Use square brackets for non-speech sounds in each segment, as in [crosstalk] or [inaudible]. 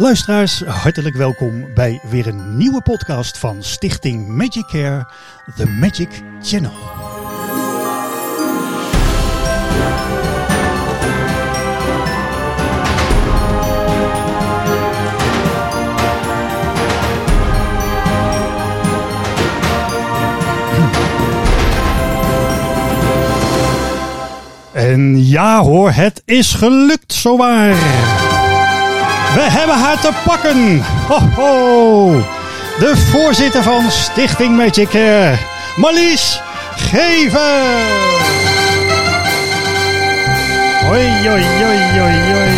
Luisteraars, hartelijk welkom bij weer een nieuwe podcast van Stichting Magic Care, The Magic Channel. En ja hoor, het is gelukt zowaar. We hebben haar te pakken. Ho, ho. De voorzitter van Stichting Magic Care, Marlies Geven. Hoi, hoi, hoi, hoi, hoi, hoi,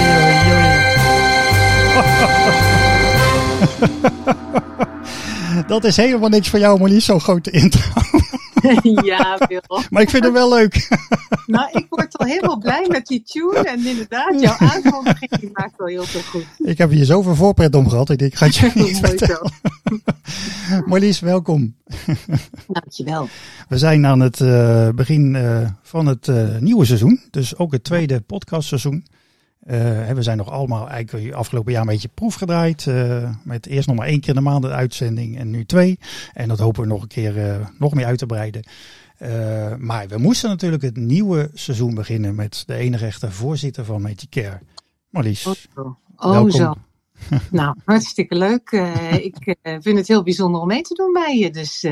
[laughs] Dat is helemaal niks voor jou, Marlies, zo'n grote intro. [laughs] ja, Bill. Maar ik vind het wel leuk. [laughs] nou, ik word al helemaal blij met die tune. En inderdaad, jouw aankondiging die maakt wel heel veel goed. Ik heb hier zoveel voorpret om gehad. Ik denk, ik ga het je [laughs] niet vertellen. Marlies, welkom. Dankjewel. We zijn aan het uh, begin uh, van het uh, nieuwe seizoen. Dus ook het tweede podcastseizoen. We zijn nog allemaal eigenlijk afgelopen jaar een beetje proef gedraaid. met eerst nog maar één keer in de maand de uitzending en nu twee. En dat hopen we nog een keer nog meer uit te breiden. Maar we moesten natuurlijk het nieuwe seizoen beginnen met de enige echte voorzitter van Medicare, Marlies. Oh, oh zo. [laughs] nou, hartstikke leuk. Ik vind het heel bijzonder om mee te doen bij je. Dus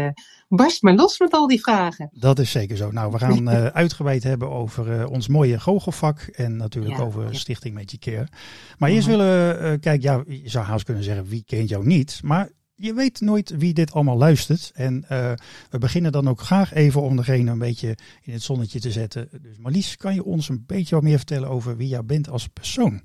barst maar los met al die vragen. Dat is zeker zo. Nou, we gaan [laughs] uitgebreid hebben over ons mooie goochelvak en natuurlijk ja, over ja. Stichting Medicare. Maar eerst willen we, kijk, ja, je zou haast kunnen zeggen, wie kent jou niet? Maar je weet nooit wie dit allemaal luistert. En uh, we beginnen dan ook graag even om degene een beetje in het zonnetje te zetten. Dus Marlies, kan je ons een beetje wat meer vertellen over wie jij bent als persoon?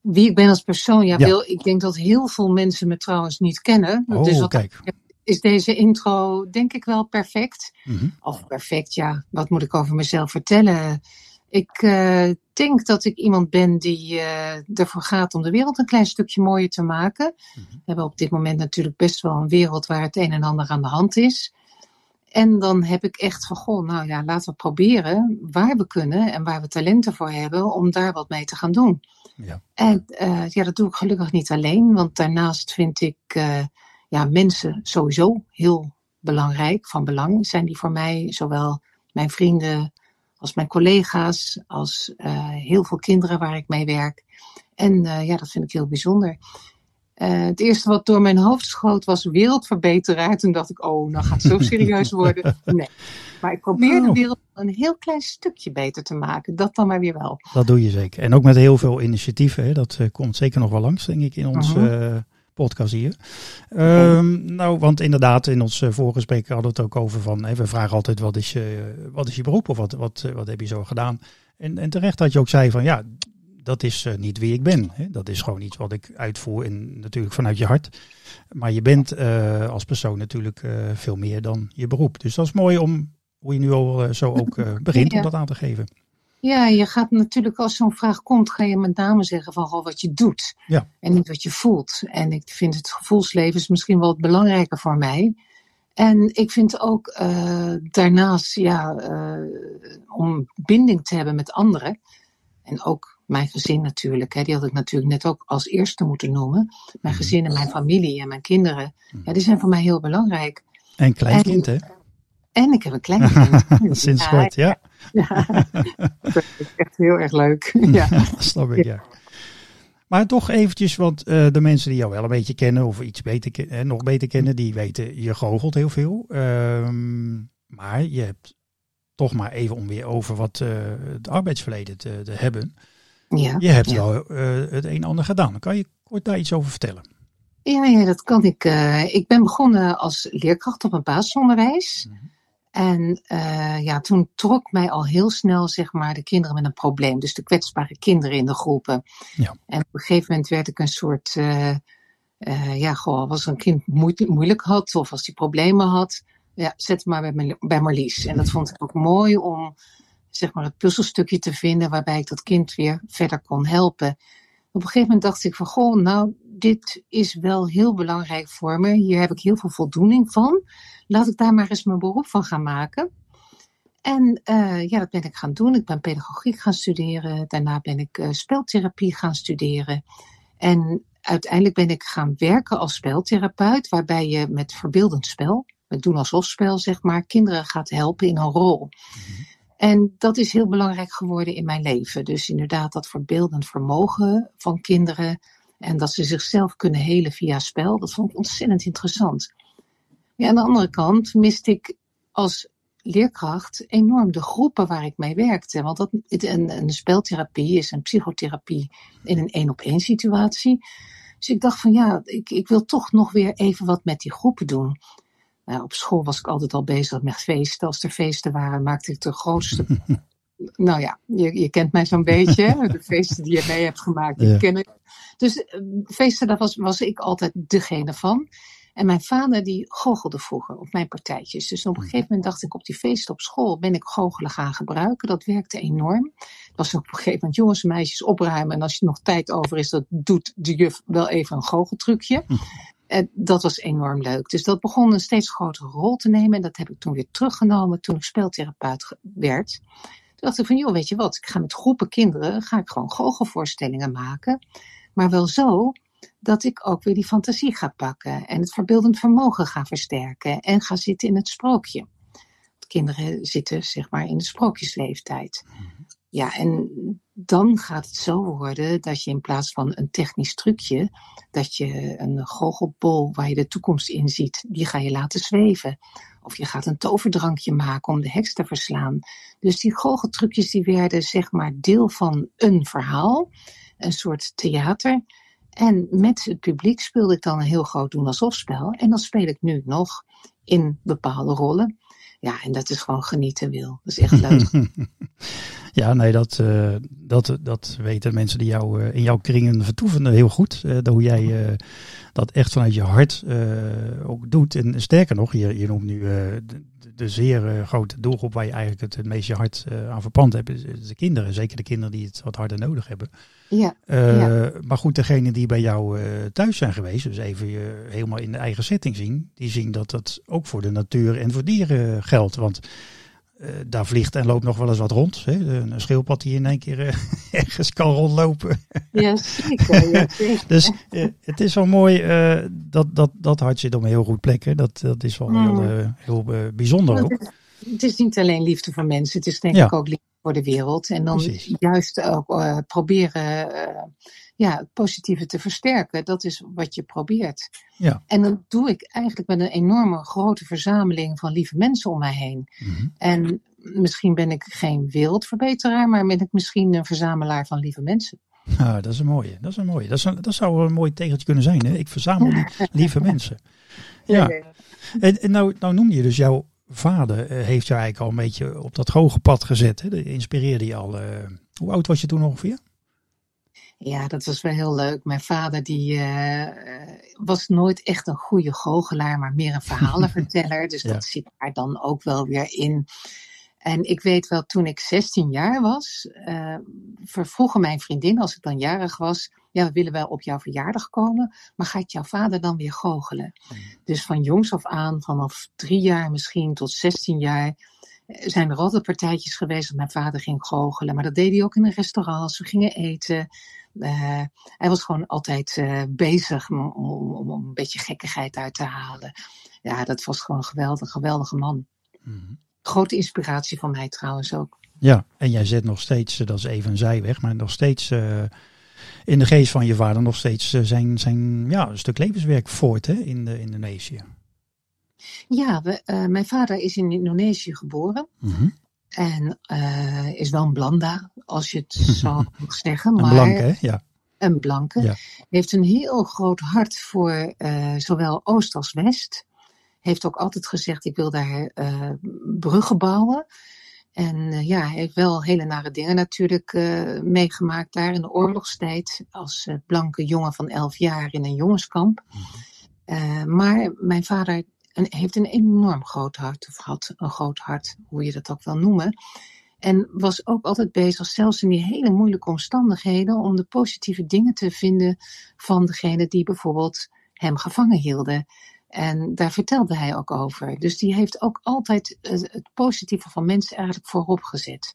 Wie ik ben als persoon? Ja, ja. Wil, ik denk dat heel veel mensen me trouwens niet kennen. Oh, dus wat kijk. Is deze intro denk ik wel perfect. Mm -hmm. Of perfect, ja. Wat moet ik over mezelf vertellen? Ik uh, denk dat ik iemand ben die uh, ervoor gaat om de wereld een klein stukje mooier te maken. Mm -hmm. We hebben op dit moment natuurlijk best wel een wereld waar het een en ander aan de hand is. En dan heb ik echt van, goh, nou ja, laten we proberen waar we kunnen en waar we talenten voor hebben om daar wat mee te gaan doen. Ja. En uh, ja, dat doe ik gelukkig niet alleen, want daarnaast vind ik ja, mensen sowieso heel belangrijk, van belang zijn die voor mij, zowel mijn vrienden, als mijn collega's, als uh, heel veel kinderen waar ik mee werk. En uh, ja, dat vind ik heel bijzonder. Uh, het eerste wat door mijn hoofd schoot was wereldverbeteraar. Toen dacht ik, oh, nou gaat het zo serieus worden. [laughs] Nee. Maar ik probeer oh. de wereld een heel klein stukje beter te maken. Dat dan maar weer wel. Dat doe je zeker. En ook met heel veel initiatieven. Hè? Dat komt zeker nog wel langs, denk ik, in ons... Uh -huh podcast hier. Um, nou, want inderdaad, in ons voorgesprek hadden we het ook over van, hè, we vragen altijd wat is je, wat is je beroep of wat, wat, wat heb je zo gedaan? En, en terecht dat je ook zei van, ja, dat is uh, niet wie ik ben. Hè? Dat is gewoon iets wat ik uitvoer en natuurlijk vanuit je hart. Maar je bent uh, als persoon natuurlijk uh, veel meer dan je beroep. Dus dat is mooi om, hoe je nu al zo ook begint ja. om dat aan te geven. Ja, je gaat natuurlijk als zo'n vraag komt, ga je met name zeggen van goh, wat je doet. Ja. En niet wat je voelt. En ik vind het gevoelsleven is misschien wel wat belangrijker voor mij. En ik vind ook uh, daarnaast, ja, uh, om binding te hebben met anderen. En ook mijn gezin natuurlijk. Hè, die had ik natuurlijk net ook als eerste moeten noemen. Mijn gezin en mijn familie en mijn kinderen. Ja, die zijn voor mij heel belangrijk. En kleinkind, hè? En ik heb een kleinkind. [laughs] Sinds kort, ja. Ja, [laughs] dat is echt heel erg leuk. Ja, [laughs] dat snap ik, ja. Maar toch eventjes, want uh, de mensen die jou wel een beetje kennen of iets beter, eh, nog beter kennen, die weten, je goochelt heel veel. Um, maar je hebt toch maar even om weer over wat uh, het arbeidsverleden te, te hebben. Ja, je hebt ja. wel uh, het een en ander gedaan. Kan je kort daar iets over vertellen? Ja, ja dat kan ik. ik ben begonnen als leerkracht op een basisonderwijs. Mm -hmm. En uh, ja, toen trok mij al heel snel, zeg maar, de kinderen met een probleem. Dus de kwetsbare kinderen in de groepen. Ja. En op een gegeven moment werd ik een soort, uh, uh, ja, als een kind moeilijk, moeilijk had of als die problemen had, ja, zet maar bij, bij Marlies. En dat vond ik ook mooi om, zeg maar, het puzzelstukje te vinden waarbij ik dat kind weer verder kon helpen. Op een gegeven moment dacht ik van, goh, nou, dit is wel heel belangrijk voor me. Hier heb ik heel veel voldoening van laat ik daar maar eens mijn beroep van gaan maken. En uh, ja, dat ben ik gaan doen. Ik ben pedagogiek gaan studeren. Daarna ben ik uh, speltherapie gaan studeren. En uiteindelijk ben ik gaan werken als speltherapeut, waarbij je met verbeeldend spel, met doen alsof spel zeg maar, kinderen gaat helpen in een rol. En dat is heel belangrijk geworden in mijn leven. Dus inderdaad dat verbeeldend vermogen van kinderen en dat ze zichzelf kunnen helen via spel, dat vond ik ontzettend interessant. Ja, aan de andere kant miste ik als leerkracht enorm de groepen waar ik mee werkte. Want dat, een, een speltherapie is een psychotherapie in een één-op-één situatie. Dus ik dacht van ja, ik, ik wil toch nog weer even wat met die groepen doen. Nou, op school was ik altijd al bezig met feesten. Als er feesten waren, maakte ik de grootste. [laughs] nou ja, je, je kent mij zo'n beetje. De feesten die je mee hebt gemaakt, die ken ik. Dus uh, feesten, daar was, was ik altijd degene van. En mijn vader die goochelde vroeger op mijn partijtjes. Dus op een gegeven moment dacht ik op die feesten op school ben ik goochelen gaan gebruiken. Dat werkte enorm. Het was op een gegeven moment jongens en meisjes opruimen. En als je nog tijd over is, dat doet de juf wel even een goocheltrucje. En dat was enorm leuk. Dus dat begon een steeds grotere rol te nemen. En dat heb ik toen weer teruggenomen toen ik speeltherapeut werd. Toen dacht ik van, joh, weet je wat, ik ga met groepen kinderen, ga ik gewoon goochelvoorstellingen maken. Maar wel zo dat ik ook weer die fantasie ga pakken en het verbeeldend vermogen ga versterken en ga zitten in het sprookje. Kinderen zitten zeg maar in de sprookjesleeftijd. Ja, en dan gaat het zo worden dat je in plaats van een technisch trucje, dat je een goochelbol waar je de toekomst in ziet, die ga je laten zweven. Of je gaat een toverdrankje maken om de heks te verslaan. Dus die goocheltrucjes die werden zeg maar deel van een verhaal, een soort theater. En met het publiek speelde ik dan een heel groot doen alsof spel. En dat speel ik nu nog in bepaalde rollen. Ja, en dat is gewoon genieten wil. Dat is echt leuk. [laughs] ja, nee, dat, uh, dat, dat weten mensen die jou uh, in jouw kringen vertoeven heel goed. Uh, hoe jij dat echt vanuit je hart ook doet. En sterker nog, je, je noemt nu de, de, zeer grote doelgroep waar je eigenlijk het, het meest je hart aan verpand hebt. Is de kinderen. Zeker de kinderen die het wat harder nodig hebben. Ja, ja. Maar goed, degene die bij jou thuis zijn geweest, dus even je helemaal in de eigen setting zien, die zien dat dat ook voor de natuur en voor dieren geldt. Want daar vliegt en loopt nog wel eens wat rond. Hè? Een schildpad die in één keer uh, [laughs] ergens kan rondlopen. Ja, [laughs] zeker. Ja, zeker. dus uh, het is wel mooi dat, dat, dat hart zit op een heel goed plek. Dat, dat is wel mm. heel, heel bijzonder ook. Het is, het is, niet alleen liefde voor mensen, het is denk ja. ik ook liefde voor de wereld. En dan Precies. juist ook proberen ja, het positieve te versterken. Dat is wat je probeert. Ja. En dat doe ik eigenlijk met een enorme grote verzameling van lieve mensen om mij heen. Mhm. En misschien ben ik geen wereldverbeteraar, maar ben ik misschien een verzamelaar van lieve mensen. Dat is een mooie. Dat is een mooie. Dat, is een, dat zou een mooi tegeltje kunnen zijn. Hè? Ik verzamel [laughs] lieve mensen. Ja. En, en nou, nou noem je dus jouw vader uh, heeft jou eigenlijk al een beetje op dat hoge pad gezet. Hè? Dat inspireerde je al. Uh, hoe oud was je toen ongeveer? Ja, dat was wel heel leuk. Mijn vader die uh, was nooit echt een goede goochelaar, maar meer een verhalenverteller. [laughs] dus ja. dat zit daar dan ook wel weer in. En ik weet wel, toen ik 16 jaar was, uh, vervroegen mijn vriendin, als ik dan jarig was, ja, we willen wel op jouw verjaardag komen, maar gaat jouw vader dan weer goochelen? Mm. Dus van jongs af aan, vanaf drie jaar misschien tot 16 jaar, zijn er altijd partijtjes geweest dat mijn vader ging goochelen. Maar dat deed hij ook in een restaurant. We gingen eten. Uh, hij was gewoon altijd uh, bezig om, om, om, een beetje gekkigheid uit te halen. Ja, dat was gewoon een geweldig, geweldige man. Mm -hmm. Grote inspiratie van mij trouwens ook. Ja, en jij zet nog steeds, dat is even een zijweg, maar nog steeds uh, in de geest van je vader nog steeds zijn, zijn ja, een stuk levenswerk voort hè, in de, Indonesië. Ja, we, uh, mijn vader is in Indonesië geboren. Mm -hmm. En uh, is wel een blanda, als je het [laughs] zo mag zeggen. Maar een blanke, ja. Een blanke. Ja. Heeft een heel groot hart voor uh, zowel Oost als West. Heeft ook altijd gezegd, ik wil daar bruggen bouwen. En ja, hij heeft wel hele nare dingen natuurlijk uh, meegemaakt daar in de oorlogstijd. Als uh, blanke jongen van elf jaar in een jongenskamp. Mm-hmm. maar mijn vader en heeft een enorm groot hart, of had een groot hart, hoe je dat ook wil noemen. En was ook altijd bezig, zelfs in die hele moeilijke omstandigheden, om de positieve dingen te vinden van degene die bijvoorbeeld hem gevangen hielden. En daar vertelde hij ook over. Dus die heeft ook altijd het positieve van mensen eigenlijk voorop gezet.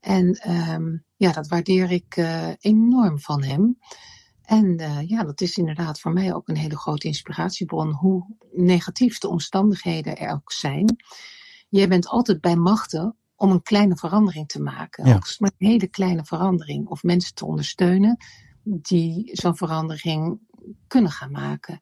En um, ja, dat waardeer ik uh, enorm van hem. En uh, ja, dat is inderdaad voor mij ook een hele grote inspiratiebron, hoe negatief de omstandigheden er ook zijn. Jij bent altijd bij machten om een kleine verandering te maken. Ja. Ook maar een hele kleine verandering. Of mensen te ondersteunen die zo'n verandering kunnen gaan maken.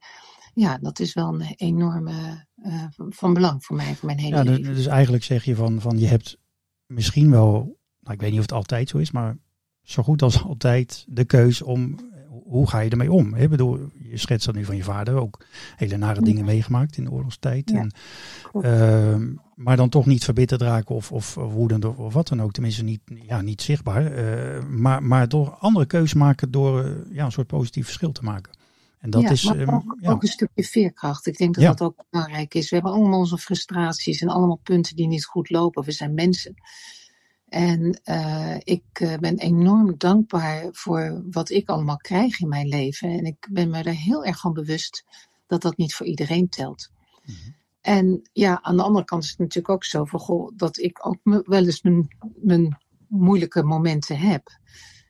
Ja, dat is wel een enorme uh, van belang voor mij, voor mijn hele ja, leven. Dus eigenlijk zeg je van, van je hebt misschien wel, nou, ik weet niet of het altijd zo is, maar zo goed als altijd de keus om hoe ga je ermee om? Ik bedoel, je schetst dat nu van je vader, ook hele nare dingen meegemaakt in de oorlogstijd. En, uh, maar dan toch niet verbitterd raken of, of woedend of, wat dan ook. Tenminste niet, ja, niet zichtbaar. Uh, maar, maar door andere keuzes maken door uh, ja, een soort positief verschil te maken. En dat ja, is maar um, ook, ja. ook, een stukje veerkracht. Ik denk dat dat ook belangrijk is. We hebben allemaal onze frustraties en allemaal punten die niet goed lopen. We zijn mensen. En uh, ik uh, ben enorm dankbaar voor wat ik allemaal krijg in mijn leven. En ik ben me er heel erg van bewust dat dat niet voor iedereen telt. Mhm. En ja, aan de andere kant is het natuurlijk ook zo van, goh, dat ik ook me- wel eens mijn, mijn moeilijke momenten heb.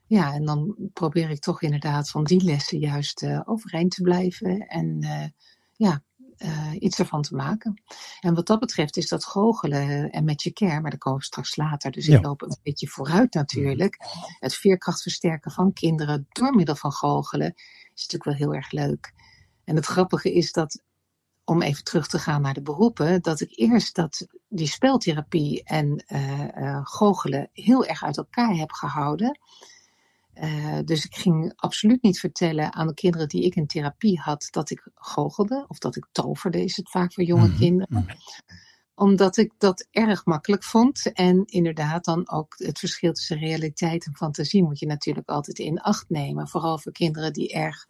Ja, en dan probeer ik toch inderdaad van die lessen juist uh, overeind te blijven en uh, ja, uh, iets ervan te maken. En wat dat betreft is dat goochelen en met je care, maar daar komen we straks later. Dus Ja. ik loop een beetje vooruit natuurlijk. Het veerkracht versterken van kinderen door middel van goochelen is natuurlijk wel heel erg leuk. En het grappige is dat, om even terug te gaan naar de beroepen, dat ik eerst dat die speltherapie en uh, uh, goochelen heel erg uit elkaar heb gehouden. Uh, dus ik ging absoluut niet vertellen aan de kinderen die ik in therapie had dat ik goochelde. Of dat ik toverde, is het vaak voor jonge Mhm, kinderen. mhm. Omdat ik dat erg makkelijk vond. En inderdaad dan ook het verschil tussen realiteit en fantasie moet je natuurlijk altijd in acht nemen. Vooral voor kinderen die erg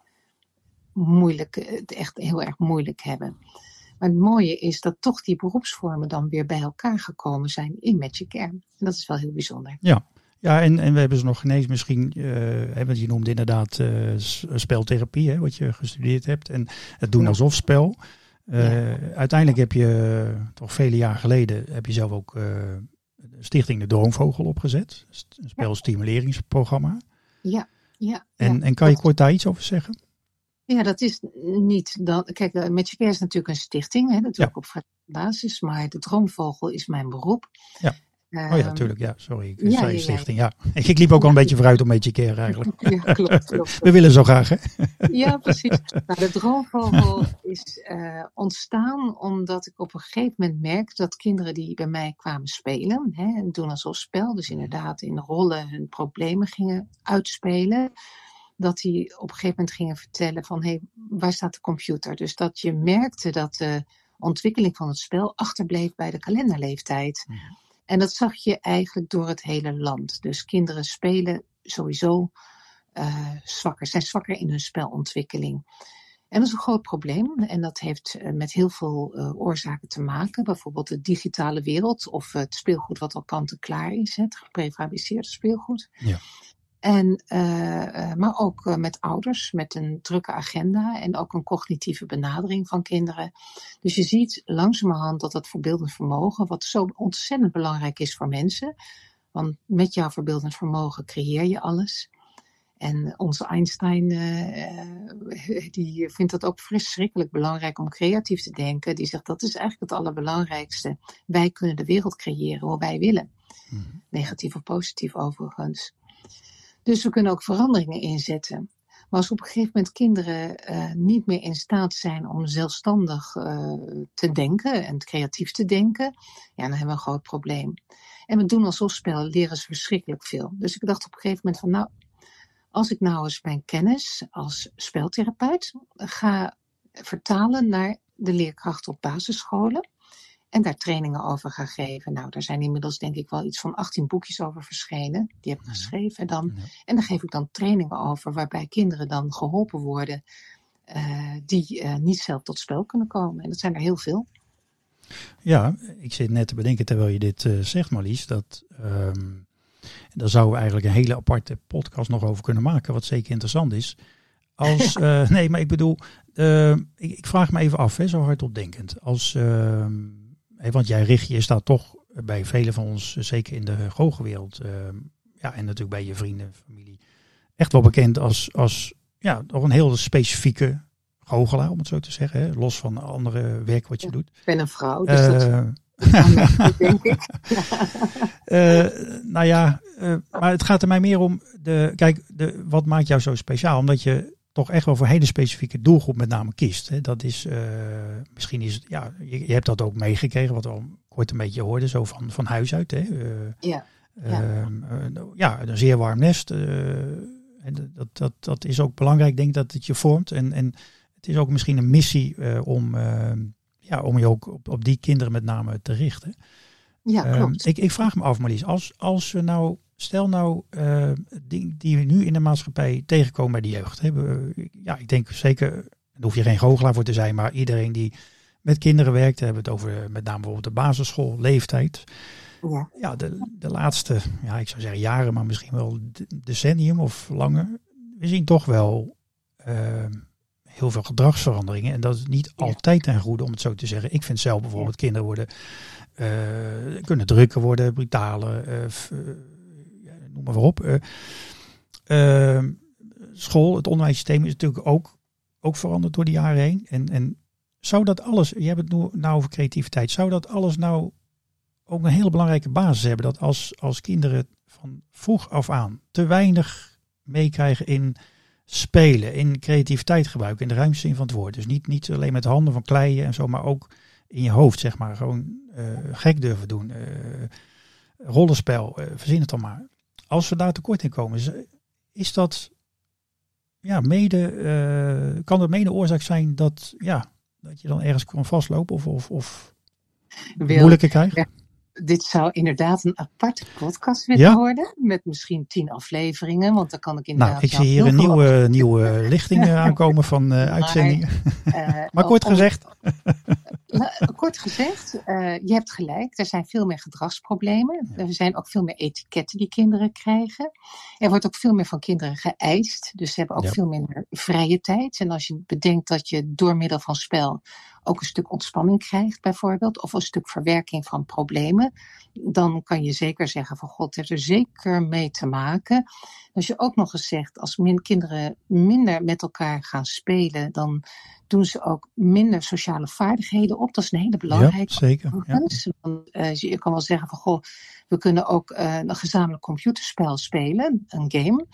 moeilijk, het echt heel erg moeilijk hebben. Maar het mooie is dat toch die beroepsvormen dan weer bij elkaar gekomen zijn in Magic Care. En dat is wel heel bijzonder. Ja, en, en we hebben ze nog ineens misschien, uh, hè, want je noemde inderdaad uh, speltherapie, hè, wat je gestudeerd hebt. En het doen Ja. alsof spel. Uh, Ja. Uiteindelijk heb je, toch vele jaar geleden, heb je zelf ook Stichting De Droomvogel opgezet. Een spelstimuleringsprogramma. Ja, ja. En, ja. en kan je kort daar iets over zeggen? Ja, dat is niet dan. Kijk, Magic Care is natuurlijk een stichting, hè, dat doe Ja. op basis. Maar de droomvogel is mijn beroep. Ja. Ehm, Oh ja, natuurlijk. Ja, sorry. Ik ja, zei ja, ja. stichting. Ja. Ik, [laughs] ik liep ook al een beetje vooruit op Magic Care eigenlijk. [laughs] Ja, klopt, [laughs] klopt. We willen zo graag, hè? Ja, precies. Nou, de droomvogel is uh, ontstaan omdat ik op een gegeven moment merkte dat kinderen die bij mij kwamen spelen, hè, en doen alsof spel, dus inderdaad in rollen hun problemen gingen uitspelen, dat die op een gegeven moment gingen vertellen van hé, hey, waar staat de computer? Dus dat je merkte dat de ontwikkeling van het spel achterbleef bij de kalenderleeftijd. Mhm. En dat zag je eigenlijk door het hele land. Dus kinderen spelen sowieso uh, zwakker, zijn zwakker in hun spelontwikkeling. En dat is een groot probleem. En dat heeft uh, met heel veel uh, oorzaken te maken. Bijvoorbeeld de digitale wereld of het speelgoed wat al kant-en-klaar is. Het geprefabriceerde speelgoed. Ja. En, uh, maar ook uh, met ouders, met een drukke agenda en ook een cognitieve benadering van kinderen. Dus je ziet langzamerhand dat dat verbeeldend vermogen, wat zo ontzettend belangrijk is voor mensen, want met jouw verbeeldend vermogen creëer je alles. En onze Einstein, uh, die vindt het ook verschrikkelijk belangrijk om creatief te denken. Die zegt dat is eigenlijk het allerbelangrijkste. Wij kunnen de wereld creëren hoe wij willen. Mm-hmm. Negatief of positief overigens. Dus we kunnen ook veranderingen inzetten. Maar als op een gegeven moment kinderen uh, niet meer in staat zijn om zelfstandig uh, te denken en creatief te denken, ja, dan hebben we een groot probleem. En we doen alsof spel leren ze verschrikkelijk veel. Dus ik dacht op een gegeven moment van, nou, als ik nou eens mijn kennis als speltherapeut ga vertalen naar de leerkrachten op basisscholen en daar trainingen over ga geven. Nou, daar zijn inmiddels denk ik wel iets van 18 boekjes over verschenen. Die heb ik geschreven. En, dan, en daar geef ik dan trainingen over waarbij kinderen dan geholpen worden uh, die uh, niet zelf tot spel kunnen komen. En dat zijn er heel veel. Ja, ik zit net te bedenken terwijl je dit uh, zegt Marlies, dat um, daar zouden we eigenlijk een hele aparte podcast nog over kunnen maken, wat zeker interessant is. Als, [laughs] nee, maar ik bedoel, uh, ik, ik, vraag me even af, hè, zo hardop denkend. Als, hè, want jij richt je staat toch bij velen van ons, zeker in de goochelwereld, ja, en natuurlijk bij je vrienden, familie, echt wel bekend als, als ja, nog een heel specifieke goochelaar, om het zo te zeggen. Hè? Los van andere werk wat je doet. Ik ben een vrouw, dus uh, dat [laughs] denk ik. uh, nou ja, uh, maar het gaat er mij meer om, de, kijk, de, wat maakt jou zo speciaal? Omdat je toch echt wel voor een hele specifieke doelgroep met name kiest. Hè? Dat is, misschien is het, ja, je, je, hebt dat ook meegekregen, wat we al kort een beetje hoorden, zo van, van huis uit. Hè? ja. Ja. Uh, ja, een zeer warm nest. En dat, dat, dat is ook belangrijk, denk ik, dat het je vormt. En, en het is ook misschien een missie om, ja, om je ook op, op die kinderen met name te richten. Ja, klopt. ik, ik vraag me af, Marlies, als, als we nou, stel nou, die, die we nu in de maatschappij tegenkomen bij de jeugd. Hè, ja, ik denk zeker, daar hoef je geen goochelaar voor te zijn, maar iedereen die met kinderen werkt, hebben het over met name bijvoorbeeld de basisschool, leeftijd. Ja, ja de, de laatste, ja, ik zou zeggen jaren, maar misschien wel decennium of langer. We zien toch wel uh, heel veel gedragsveranderingen. En dat is niet ja. altijd ten goede, om het zo te zeggen. Ik vind zelf bijvoorbeeld, kinderen worden, uh, kunnen drukker worden, brutaler, uh, noem maar op. Ehm, school, het onderwijssysteem is natuurlijk ook, ook veranderd door de jaren heen. En, en zou dat alles, je hebt het nu nou over creativiteit, zou dat alles nou ook een hele belangrijke basis hebben. Dat als, als kinderen van vroeg af aan te weinig meekrijgen in spelen, in creativiteit gebruiken, in de ruimste zin van het woord. Dus niet, niet alleen met handen van kleien en zo, maar ook in je hoofd, zeg maar. Gewoon uh, gek durven doen. Uh, rollenspel, uh, verzin het dan maar. Als we daar tekort in komen, is, is dat ja, mede, kan dat mede oorzaak zijn dat, ja, dat je dan ergens kan vastlopen of, of, of moeilijker krijgt? Ja dit zou inderdaad een aparte podcast willen ja? worden. Met misschien tien afleveringen. Want dan kan ik inderdaad. Nou, ik zie hier een nieuwe, nieuwe lichting [laughs] aankomen van uh, uitzendingen. Maar, uh, [laughs] maar kort gezegd. [laughs] kort gezegd, uh, je hebt gelijk. Er zijn veel meer gedragsproblemen. Er zijn ook veel meer etiketten die kinderen krijgen. Er wordt ook veel meer van kinderen geëist. Dus ze hebben ook ja. veel minder vrije tijd. En als je bedenkt dat je door middel van spel ook een stuk ontspanning krijgt, bijvoorbeeld, of een stuk verwerking van problemen, dan kan je zeker zeggen van God heeft er zeker mee te maken. Als je ook nog eens zegt, als min kinderen minder met elkaar gaan spelen, dan doen ze ook minder sociale vaardigheden op. Dat is een hele belangrijke. Ja, zeker. Ja. Want, uh, je kan wel zeggen van goh, we kunnen ook uh, een gezamenlijk computerspel spelen, een game.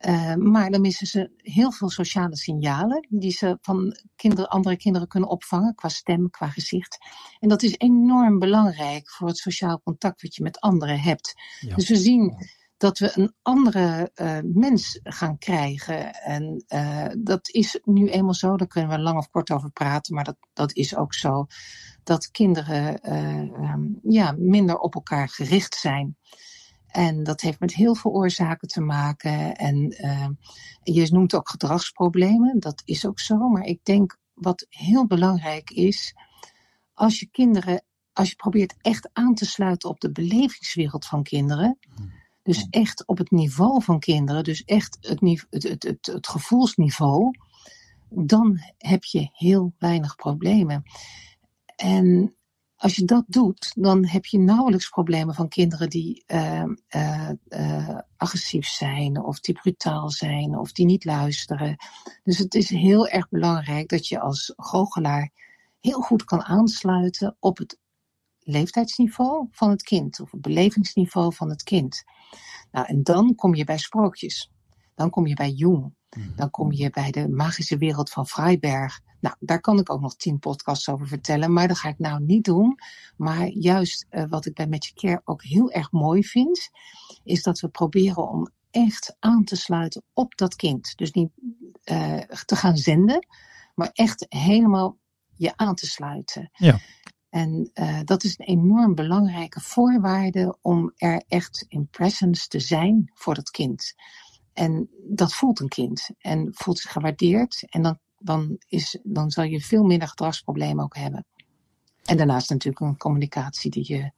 Uh, maar dan missen ze heel veel sociale signalen die ze van kinderen, andere kinderen kunnen opvangen, qua stem, qua gezicht. En dat is enorm belangrijk voor het sociaal contact wat je met anderen hebt. Ja. Dus we zien dat we een andere uh, mens gaan krijgen. En uh, dat is nu eenmaal zo, daar kunnen we lang of kort over praten, maar dat, dat is ook zo. Dat kinderen um, ja, minder op elkaar gericht zijn. En dat heeft met heel veel oorzaken te maken. En uh, je noemt ook gedragsproblemen. Dat is ook zo. Maar ik denk wat heel belangrijk is. Als je kinderen, als je probeert echt aan te sluiten op de belevingswereld van kinderen. Dus echt op het niveau van kinderen. Dus echt het, het, het, het, het gevoelsniveau. Dan heb je heel weinig problemen. En als je dat doet, dan heb je nauwelijks problemen van kinderen die uh, uh, uh, agressief zijn, of die brutaal zijn, of die niet luisteren. Dus het is heel erg belangrijk dat je als goochelaar heel goed kan aansluiten op het leeftijdsniveau van het kind, of het belevingsniveau van het kind. Nou, en dan kom je bij sprookjes. Dan kom je bij Jung. Dan kom je bij de magische wereld van Freiberg. Nou, daar kan ik ook nog tien podcasts over vertellen, maar dat ga ik nou niet doen. Maar juist uh, wat ik bij Magic Care ook heel erg mooi vind, is dat we proberen om echt aan te sluiten op dat kind. Dus niet uh, te gaan zenden, maar echt helemaal je aan te sluiten. Ja. En uh, dat is een enorm belangrijke voorwaarde om er echt in presence te zijn voor dat kind. En dat voelt een kind en voelt zich gewaardeerd. En dan, dan, is, dan zal je veel minder gedragsproblemen ook hebben. En daarnaast natuurlijk een communicatie die je,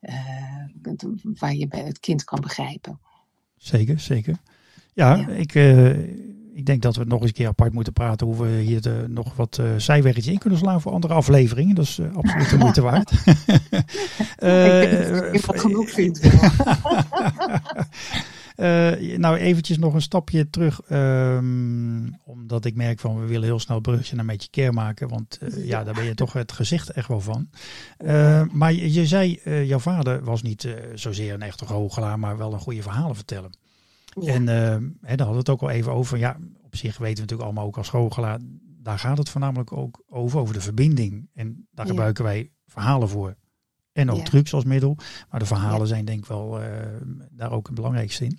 uh, waar je bij het kind kan begrijpen. Zeker, zeker. Ja, ja. Ik, uh, ik denk dat we nog eens een keer apart moeten praten hoe we hier de, nog wat uh, in kunnen slaan voor andere afleveringen. Dat is uh, absoluut de moeite waard. [laughs] ik denk dat ik genoeg vind. [laughs] [laughs] Uh, nou, eventjes nog een stapje terug. Um, omdat ik merk van we willen heel snel brugje naar met je keer maken. Want [laughs] uh, ja, daar ben je toch het gezicht echt wel van. Uh, maar je, je zei, jouw vader was niet zozeer een echte goochelaar, maar wel een goede verhalen vertellen. Ja. En hè, daar hadden we het ook al even over. Ja, op zich weten we natuurlijk allemaal ook als goochelaar. Daar gaat het voornamelijk ook over, over de verbinding. En daar ja. gebruiken wij verhalen voor. En ook ja. trucs als middel. Maar de verhalen ja. zijn denk ik wel uh, daar ook het belangrijkste in.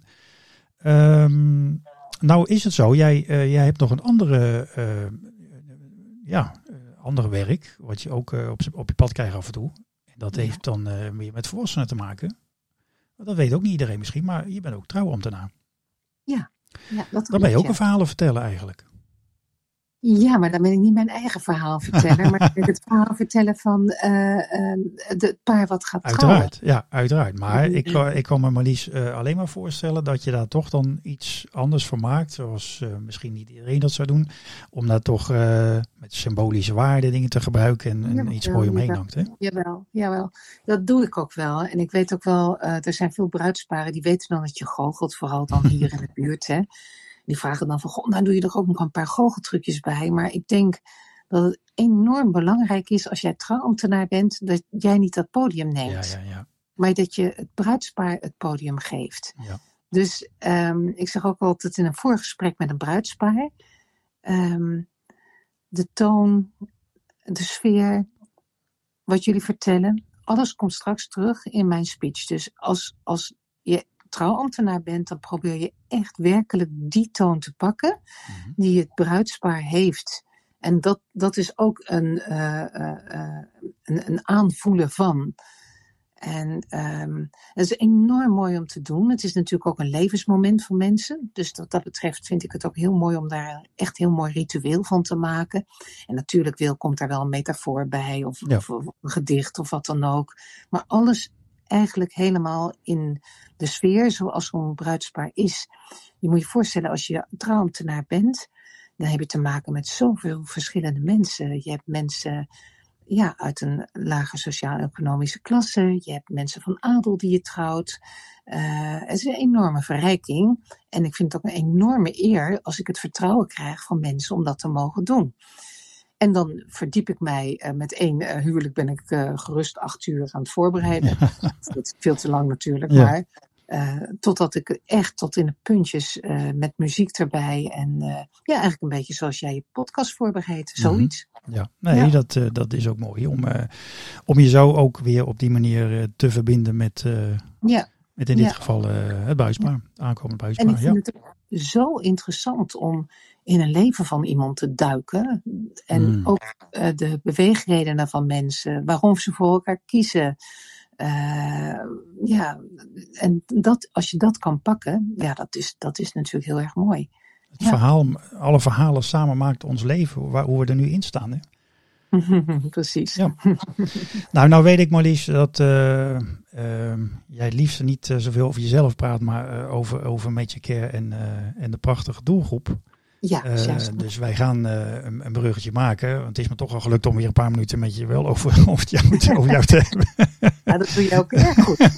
Um, nou is het zo, jij, uh, jij hebt nog een andere, uh, ja, andere werk. Wat je ook op, op je pad krijgt af en toe. En dat heeft dan meer met volwassenen te maken. Dat weet ook niet iedereen misschien, maar je bent ook trouwambtenaar. Ja, ja dat Dan ben je ook een verhalen vertellen eigenlijk. Ja, maar dan ben ik niet mijn eigen verhaal vertellen, maar [laughs] het verhaal vertellen van uh, uh, het paar wat gaat uiteraard, trouwen. Ja, uiteraard. Maar ik, ik kan me Marlies uh, alleen maar voorstellen dat je daar toch dan iets anders voor maakt, zoals misschien niet iedereen dat zou doen, om daar toch met symbolische waarden dingen te gebruiken en, en iets moois omheen hangt. Hè? Jawel, jawel, dat doe ik ook wel. En ik weet ook wel, er zijn veel bruidsparen die weten dan dat je goochelt, vooral dan hier in de buurt. Hè. Die vragen dan van, goh, nou doe je er ook nog een paar goocheltrucjes bij. Maar ik denk dat het enorm belangrijk is als jij trouwambtenaar bent, dat jij niet dat podium neemt. Ja, ja, ja. Maar dat je het bruidspaar het podium geeft. Ja. Dus um, ik zeg ook altijd in een voorgesprek met een bruidspaar, um, de toon, de sfeer, wat jullie vertellen, alles komt straks terug in mijn speech. Dus als, als je trouwambtenaar bent, dan probeer je echt werkelijk die toon te pakken Mhm. die het bruidspaar heeft. En dat, dat is ook een, uh, uh, een, een aanvoelen van. En um, het is enorm mooi om te doen. Het is natuurlijk ook een levensmoment voor mensen. Dus wat dat betreft vind ik het ook heel mooi om daar echt heel mooi ritueel van te maken. En natuurlijk wil, komt daar wel een metafoor bij, of, Ja. of, of een gedicht of wat dan ook. Maar alles eigenlijk helemaal in de sfeer zoals zo'n bruidspaar is. Je moet je voorstellen, als je trouwambtenaar bent, dan heb je te maken met zoveel verschillende mensen. Je hebt mensen ja, uit een lage sociaal-economische klasse. Je hebt mensen van adel die je trouwt. Uh, het is een enorme verrijking. En ik vind het ook een enorme eer als ik het vertrouwen krijg van mensen om dat te mogen doen. En dan verdiep ik mij uh, met één uh, huwelijk ben ik uh, gerust acht uur aan het voorbereiden. [laughs] dat is veel te lang natuurlijk, Ja. maar totdat ik echt tot in de puntjes met muziek erbij. En ja, eigenlijk een beetje zoals jij je podcast voorbereidt. Zoiets. Ja, nee, Ja. Dat, eh, dat is ook mooi om, eh, om je zo ook weer op die manier eh, te verbinden met, eh, Ja, met in dit geval eh, het buispaar, aankomend en ik buispaar. Ja. vind het zo interessant om in een leven van iemand te duiken. En Mm. ook uh, de beweegredenen van mensen, waarom ze voor elkaar kiezen. Uh, ja, en dat, als je dat kan pakken, ja, dat is, dat is natuurlijk heel erg mooi. Het Ja. verhaal, alle verhalen samen maakt ons leven, waar, hoe we er nu in staan. Hè? [laughs] Precies. Ja. [laughs] Nou, nou weet ik Marlies dat eh, eh, jij liefst niet eh, zoveel over jezelf praat, maar eh, over, over Met Care en, eh, en de prachtige doelgroep. Ja, Eh, dus wij gaan eh, een, een bruggetje maken. Want het is me toch al gelukt om weer een paar minuten met je wel over, [laughs] over, jou, te- over jou te [laughs] hebben. Ja, dat doe je ook erg goed. [laughs]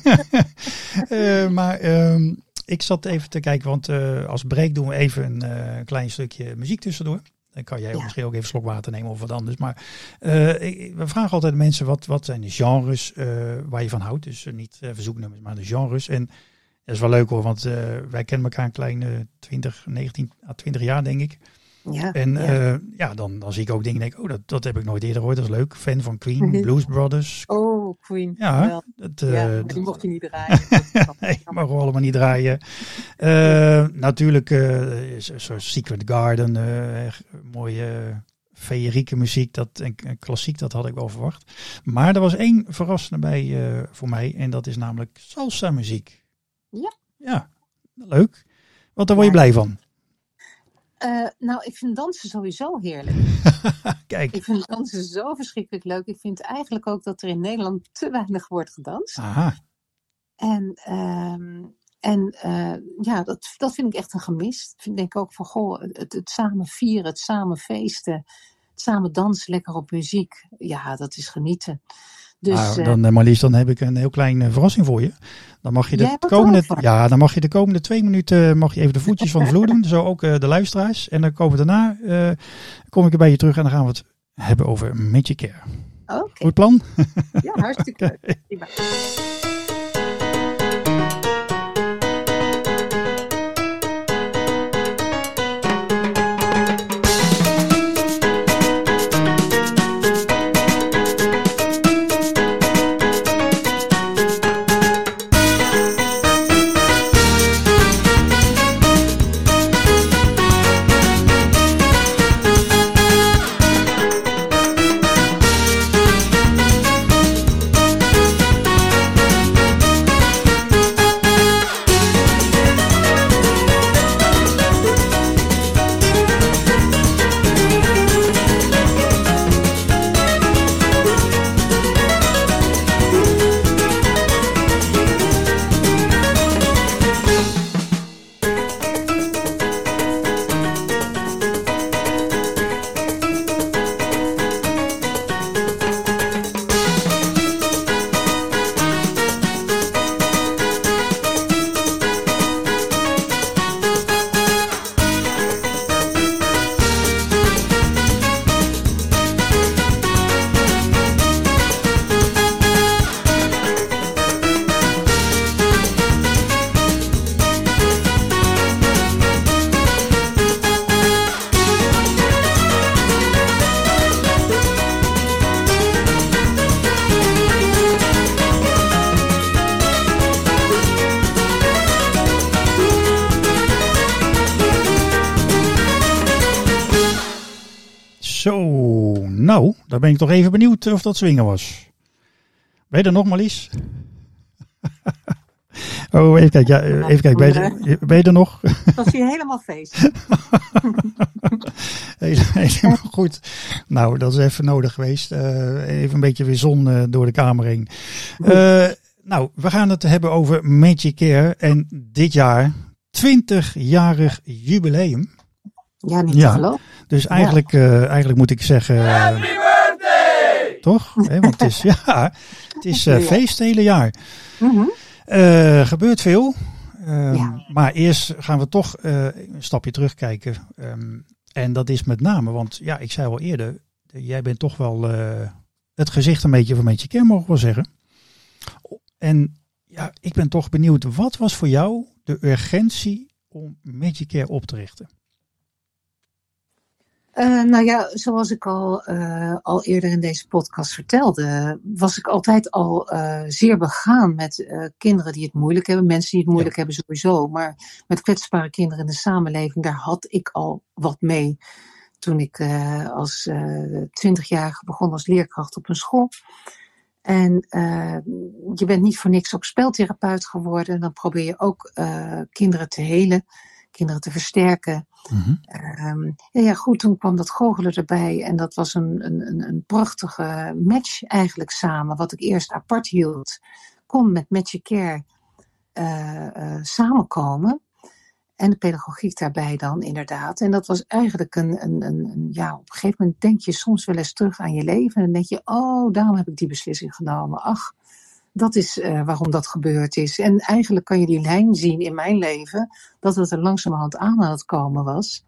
Eh, maar ehm, ik zat even te kijken, want als break doen we even een klein stukje muziek tussendoor. Dan kan jij Ja. misschien ook even een slok water nemen of wat anders. Maar we vragen altijd mensen wat, wat zijn de genres waar je van houdt. Dus niet verzoeknummers, maar de genres. En dat is wel leuk hoor, want eh, wij kennen elkaar een kleine 20, 19 à 20 jaar denk ik. Ja, En ja. ja, ja dan, dan zie ik ook dingen denk ik, oh dat, dat heb ik nooit eerder gehoord. Dat is leuk. Fan van Queen. [laughs] Blues Brothers. Oh, Queen. Ja, Wel. dat, ja, eh, die mocht je niet draaien. [laughs] Nee, mogen we allemaal niet draaien. Eh, natuurlijk, eh, zo- zoals Secret Garden, eh, echt mooie eh, feerieke muziek, dat, en, en klassiek, dat had ik wel verwacht. Maar er was één verrassende bij eh, voor mij, en dat is namelijk salsa muziek. Ja. Ja, leuk. Want daar word je blij van. Uh, nou, ik vind dansen sowieso heerlijk. [laughs] Kijk, Ik vind dansen zo verschrikkelijk leuk. Ik vind eigenlijk ook dat er in Nederland te weinig wordt gedanst. aha, En, ehm, en eh, ja, dat, dat vind ik echt een gemis. Ik vind- denk ook van, goh, het, het samen vieren, het samen feesten, het samen dansen lekker op muziek. Ja, dat is genieten. Dus, nou, dan, Marlies, dan heb ik een heel kleine verrassing voor je. Dan mag je de komende, ja, dan mag je de komende twee minuten mag je even de voetjes van de vloer doen. [laughs] Zo ook de luisteraars. En dan komen we daarna, kom ik er bij je terug en dan gaan we het hebben over Magic Care. Goed plan? Ja, hartstikke [laughs] leuk. Ben ik toch even benieuwd of dat zwingen was. Ben je er nog, Marlies? [laughs] oh, even kijken. Ja, even kijken. Ben je, ben je er nog? Dat zie je helemaal feest. [laughs] helemaal goed. Nou, dat is even nodig geweest. Uh, even een beetje weer zon uh, door de kamer heen. Uh, nou, we gaan het hebben over Magic Care. En dit jaar 20-jarig jubileum. Ja, niet ja. te geloven. Dus eigenlijk, ja. eigenlijk moet ik zeggen... Toch? [laughs] want het is, ja, het is uh, feest het hele jaar. Mm gebeurt veel. Um, Maar eerst gaan we toch uh, een stapje terugkijken. Um, en dat is met name, want ja, ik zei al eerder, jij bent toch wel het gezicht een beetje van Metje Care, mogen we wel zeggen. En ja, ik ben toch benieuwd, wat was voor jou de urgentie om Magic Care op te richten? Uh, nou ja, zoals ik al, uh, al eerder in deze podcast vertelde, was ik altijd al uh, zeer begaan met kinderen die het moeilijk hebben, mensen die het moeilijk hebben sowieso, maar met kwetsbare kinderen in de samenleving, daar had ik al wat mee toen ik als twintigjarige begon als leerkracht op een school. En je bent niet voor niks ook speltherapeut geworden, dan probeer je ook kinderen te helen kinderen te versterken. Mm ja, ja, goed, toen kwam dat goochelen erbij. En dat was een, een, een prachtige match eigenlijk samen. Wat ik eerst apart hield, kon met Magic Care uh, uh, samenkomen. En de pedagogiek daarbij dan, inderdaad. En dat was eigenlijk een, een, een, een, ja, op een gegeven moment denk je soms wel eens terug aan je leven. En dan denk je, oh, daarom heb ik die beslissing genomen. Ach, dat is uh, waarom dat gebeurd is. En eigenlijk kan je die lijn zien in mijn leven, dat het er langzamerhand aan aan het komen was.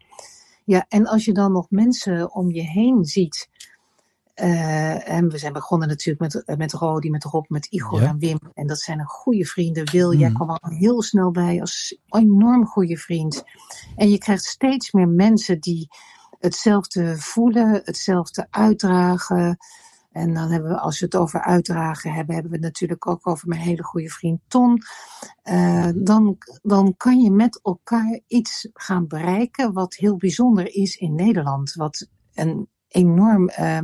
Ja, en als je dan nog mensen om je heen ziet. Uh, en we zijn begonnen natuurlijk met, met Rodi, met Rob, met Igor en Wim. En dat zijn een goede vrienden. Wil, jij mm. kwam al heel snel bij als enorm goede vriend. En je krijgt steeds meer mensen die hetzelfde voelen, hetzelfde uitdragen. En dan hebben we, als we het over uitdragen hebben, hebben we het natuurlijk ook over mijn hele goede vriend Ton. Uh, dan, dan kan je met elkaar iets gaan bereiken wat heel bijzonder is in Nederland. Wat een enorm uh,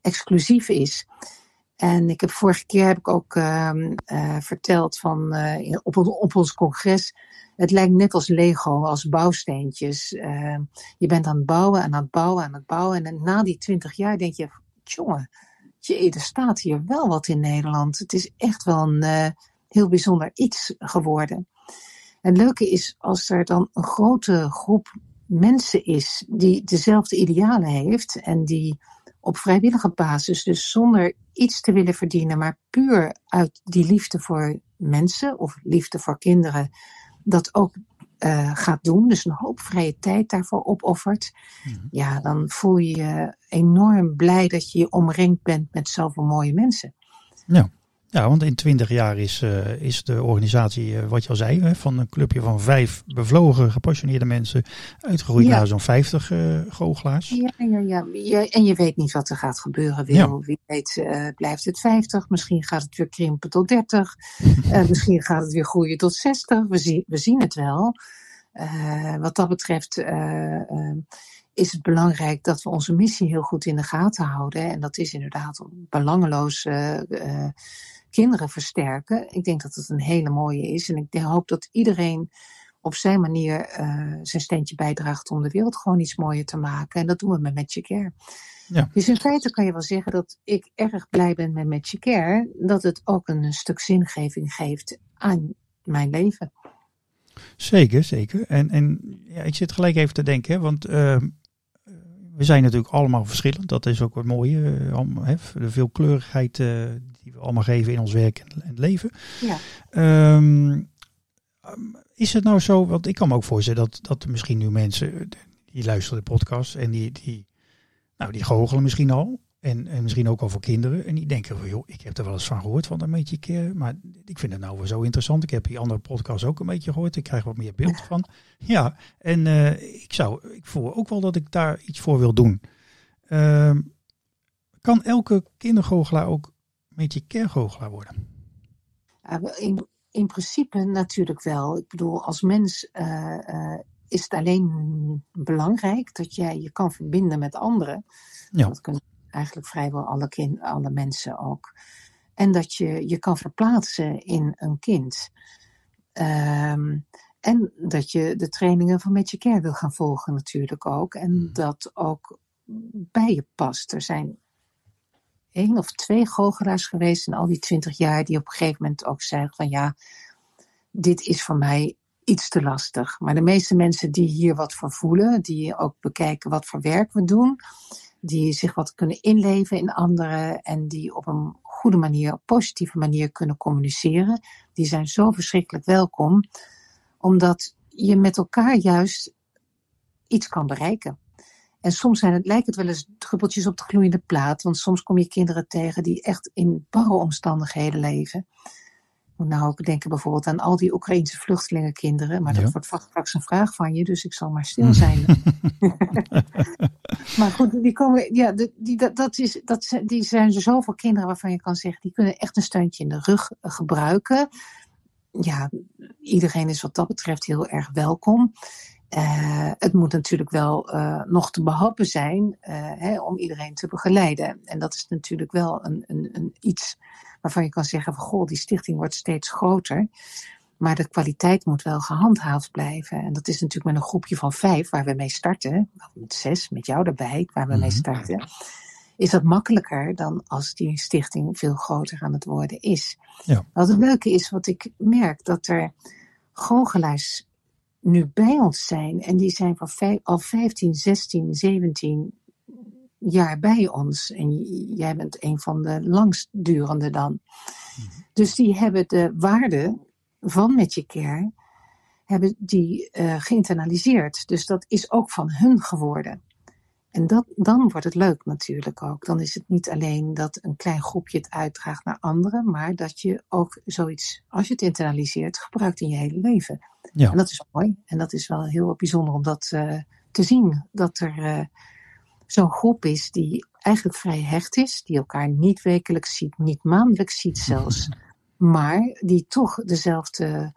exclusief is. En ik heb vorige keer heb ik ook uh, verteld van op, op ons congres. Het lijkt net als Lego, als bouwsteentjes. je bent aan het bouwen, aan het bouwen, aan het bouwen. En na die twintig jaar denk je, jongen, je, er staat hier wel wat in Nederland. Het is echt wel een uh, heel bijzonder iets geworden. En het leuke is als er dan een grote groep mensen is die dezelfde idealen heeft en die op vrijwillige basis, dus zonder iets te willen verdienen, maar puur uit die liefde voor mensen of liefde voor kinderen, dat ook uh, gaat doen, dus een hoop vrije tijd daarvoor opoffert, mhm. ja, dan voel je je enorm blij dat je je omringd bent met zoveel mooie mensen. Ja. Ja, want in twintig jaar is, uh, is de organisatie, uh, wat je al zei, hè, van een clubje van vijf bevlogen, gepassioneerde mensen, uitgegroeid naar zo'n vijftig uh, goochelaars. Ja, ja, ja, ja. En je weet niet wat er gaat gebeuren. Wil. Wie weet blijft het vijftig, misschien gaat het weer krimpen tot dertig, [laughs] misschien gaat het weer groeien tot zestig. We, zien we zien het wel. wat dat betreft is het belangrijk dat we onze missie heel goed in de gaten houden. En dat is inderdaad belangeloos kinderen versterken. Ik denk dat het een hele mooie is. En ik hoop dat iedereen op zijn manier uh, zijn steentje bijdraagt om de wereld gewoon iets mooier te maken. En dat doen we met Magic Care. Ja. Dus in feite kan je wel zeggen dat ik erg blij ben met Magic Care. Dat het ook een stuk zingeving geeft aan mijn leven. Zeker, zeker. En, en ja, ik zit gelijk even te denken, want uh, we zijn natuurlijk allemaal verschillend. Dat is ook wat mooie. Uh, de veelkleurigheid uh, die we allemaal geven in ons werk en, en leven. Ja. Um, is het nou zo, want ik kan me ook voorstellen dat, dat misschien nu mensen die luisteren de podcast en die, die, nou, die goochelen misschien al. En, en misschien ook al voor kinderen. En die denken, van, joh, ik heb er wel eens van gehoord van een beetje keer. Maar ik vind het nou wel zo interessant. Ik heb die andere podcast ook een beetje gehoord. Ik krijg wat meer beeld van. Ja, en uh, ik zou, ik voel ook wel dat ik daar iets voor wil doen. Uh, kan elke kindergoochelaar ook een beetje kerngoochelaar worden? In, in principe natuurlijk wel. Ik bedoel, als mens uh, uh, is het alleen belangrijk dat jij je kan verbinden met anderen. Ja. Dat kunnen eigenlijk vrijwel alle, kind, alle mensen ook. En dat je je kan verplaatsen in een kind. Um, en dat je de trainingen van Magic Care wil gaan volgen natuurlijk ook. En hmm. dat ook bij je past. Er zijn één of twee goochelaars geweest in al die twintig jaar die op een gegeven moment ook zeiden van ja, dit is voor mij iets te lastig. Maar de meeste mensen die hier wat voor voelen, die ook bekijken wat voor werk we doen, die zich wat kunnen inleven in anderen en die op een goede manier, op positieve manier kunnen communiceren, die zijn zo verschrikkelijk welkom, omdat je met elkaar juist iets kan bereiken. En soms zijn het, lijkt het wel eens druppeltjes op de gloeiende plaat, want soms kom je kinderen tegen die echt in barre omstandigheden leven moet nou ook denken bijvoorbeeld aan al die Oekraïnse vluchtelingenkinderen. Maar dat wordt straks een vraag van je, dus ik zal maar stil zijn. [laughs] maar goed, die komen, ja, die, dat, dat is, dat, die zijn er zoveel kinderen waarvan je kan zeggen, die kunnen echt een steuntje in de rug eh, gebruiken. Ja, iedereen is wat dat betreft heel erg welkom. Uh, het moet natuurlijk wel uh, nog te behappen zijn uh, hè, om iedereen te begeleiden. En dat is natuurlijk wel een, een, een iets waarvan je kan zeggen van goh, die stichting wordt steeds groter. Maar de kwaliteit moet wel gehandhaafd blijven. En dat is natuurlijk met een groepje van vijf waar we mee starten, met zes, met jou erbij, waar we mee mhm. starten. Is dat makkelijker dan als die stichting veel groter aan het worden is. Ja. Wat het leuke is, wat ik merk, dat er goochelaars nu bij ons zijn. En die zijn al 15, 16, 17 jaar bij ons. En jij bent een van de langstdurende dan. Mhm. Dus die hebben de waarde van Magic Care hebben die uh, geïnternaliseerd. Dus dat is ook van hun geworden. En dat, dan wordt het leuk natuurlijk ook. Dan is het niet alleen dat een klein groepje het uitdraagt naar anderen, maar dat je ook zoiets, als je het internaliseert, gebruikt in je hele leven. Ja. En dat is mooi. En dat is wel heel bijzonder om dat uh, te zien. Dat er uh, zo'n groep is die eigenlijk vrij hecht is, die elkaar niet wekelijks ziet, niet maandelijks ziet zelfs, [laughs] maar die toch dezelfde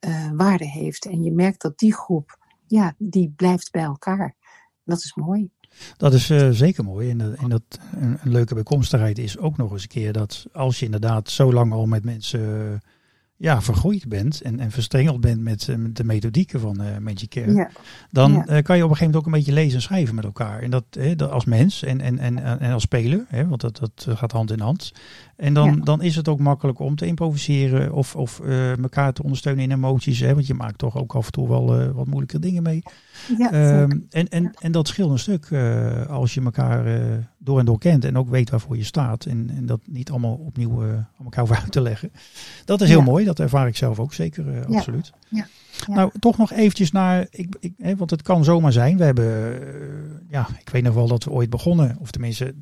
uh, waarde heeft. En je merkt dat die groep, ja, die blijft bij elkaar. Dat is mooi. Dat is uh, zeker mooi. En, en dat, een, een, leuke bijkomstigheid is ook nog eens een keer dat als je inderdaad zo lang al met mensen ja, vergroeid bent en, en verstrengeld bent met, eh, met de methodieken van uh, Magic Care, ja. dan ja. Uh, kan je op een gegeven moment ook een beetje lezen en schrijven met elkaar. En dat, hè, dat als mens en, en, en, en als speler, hè, want dat, dat gaat hand in hand. En dan, ja. dan is het ook makkelijk om te improviseren of, of uh, elkaar te ondersteunen in emoties. Hè, want je maakt toch ook af en toe wel wat moeilijke dingen mee. Ja, um, en, en, en dat scheelt een stuk als je elkaar door en door kent en ook weet waarvoor je staat. En, en dat niet allemaal opnieuw uh, om elkaar over uit te leggen. Dat is heel mooi, dat ervaar ik zelf ook zeker, uh, absoluut. Ja. Nou, toch nog eventjes naar, ik, ik, hè, want het kan zomaar zijn. We hebben, ja, ik weet nog wel dat we ooit begonnen, of tenminste,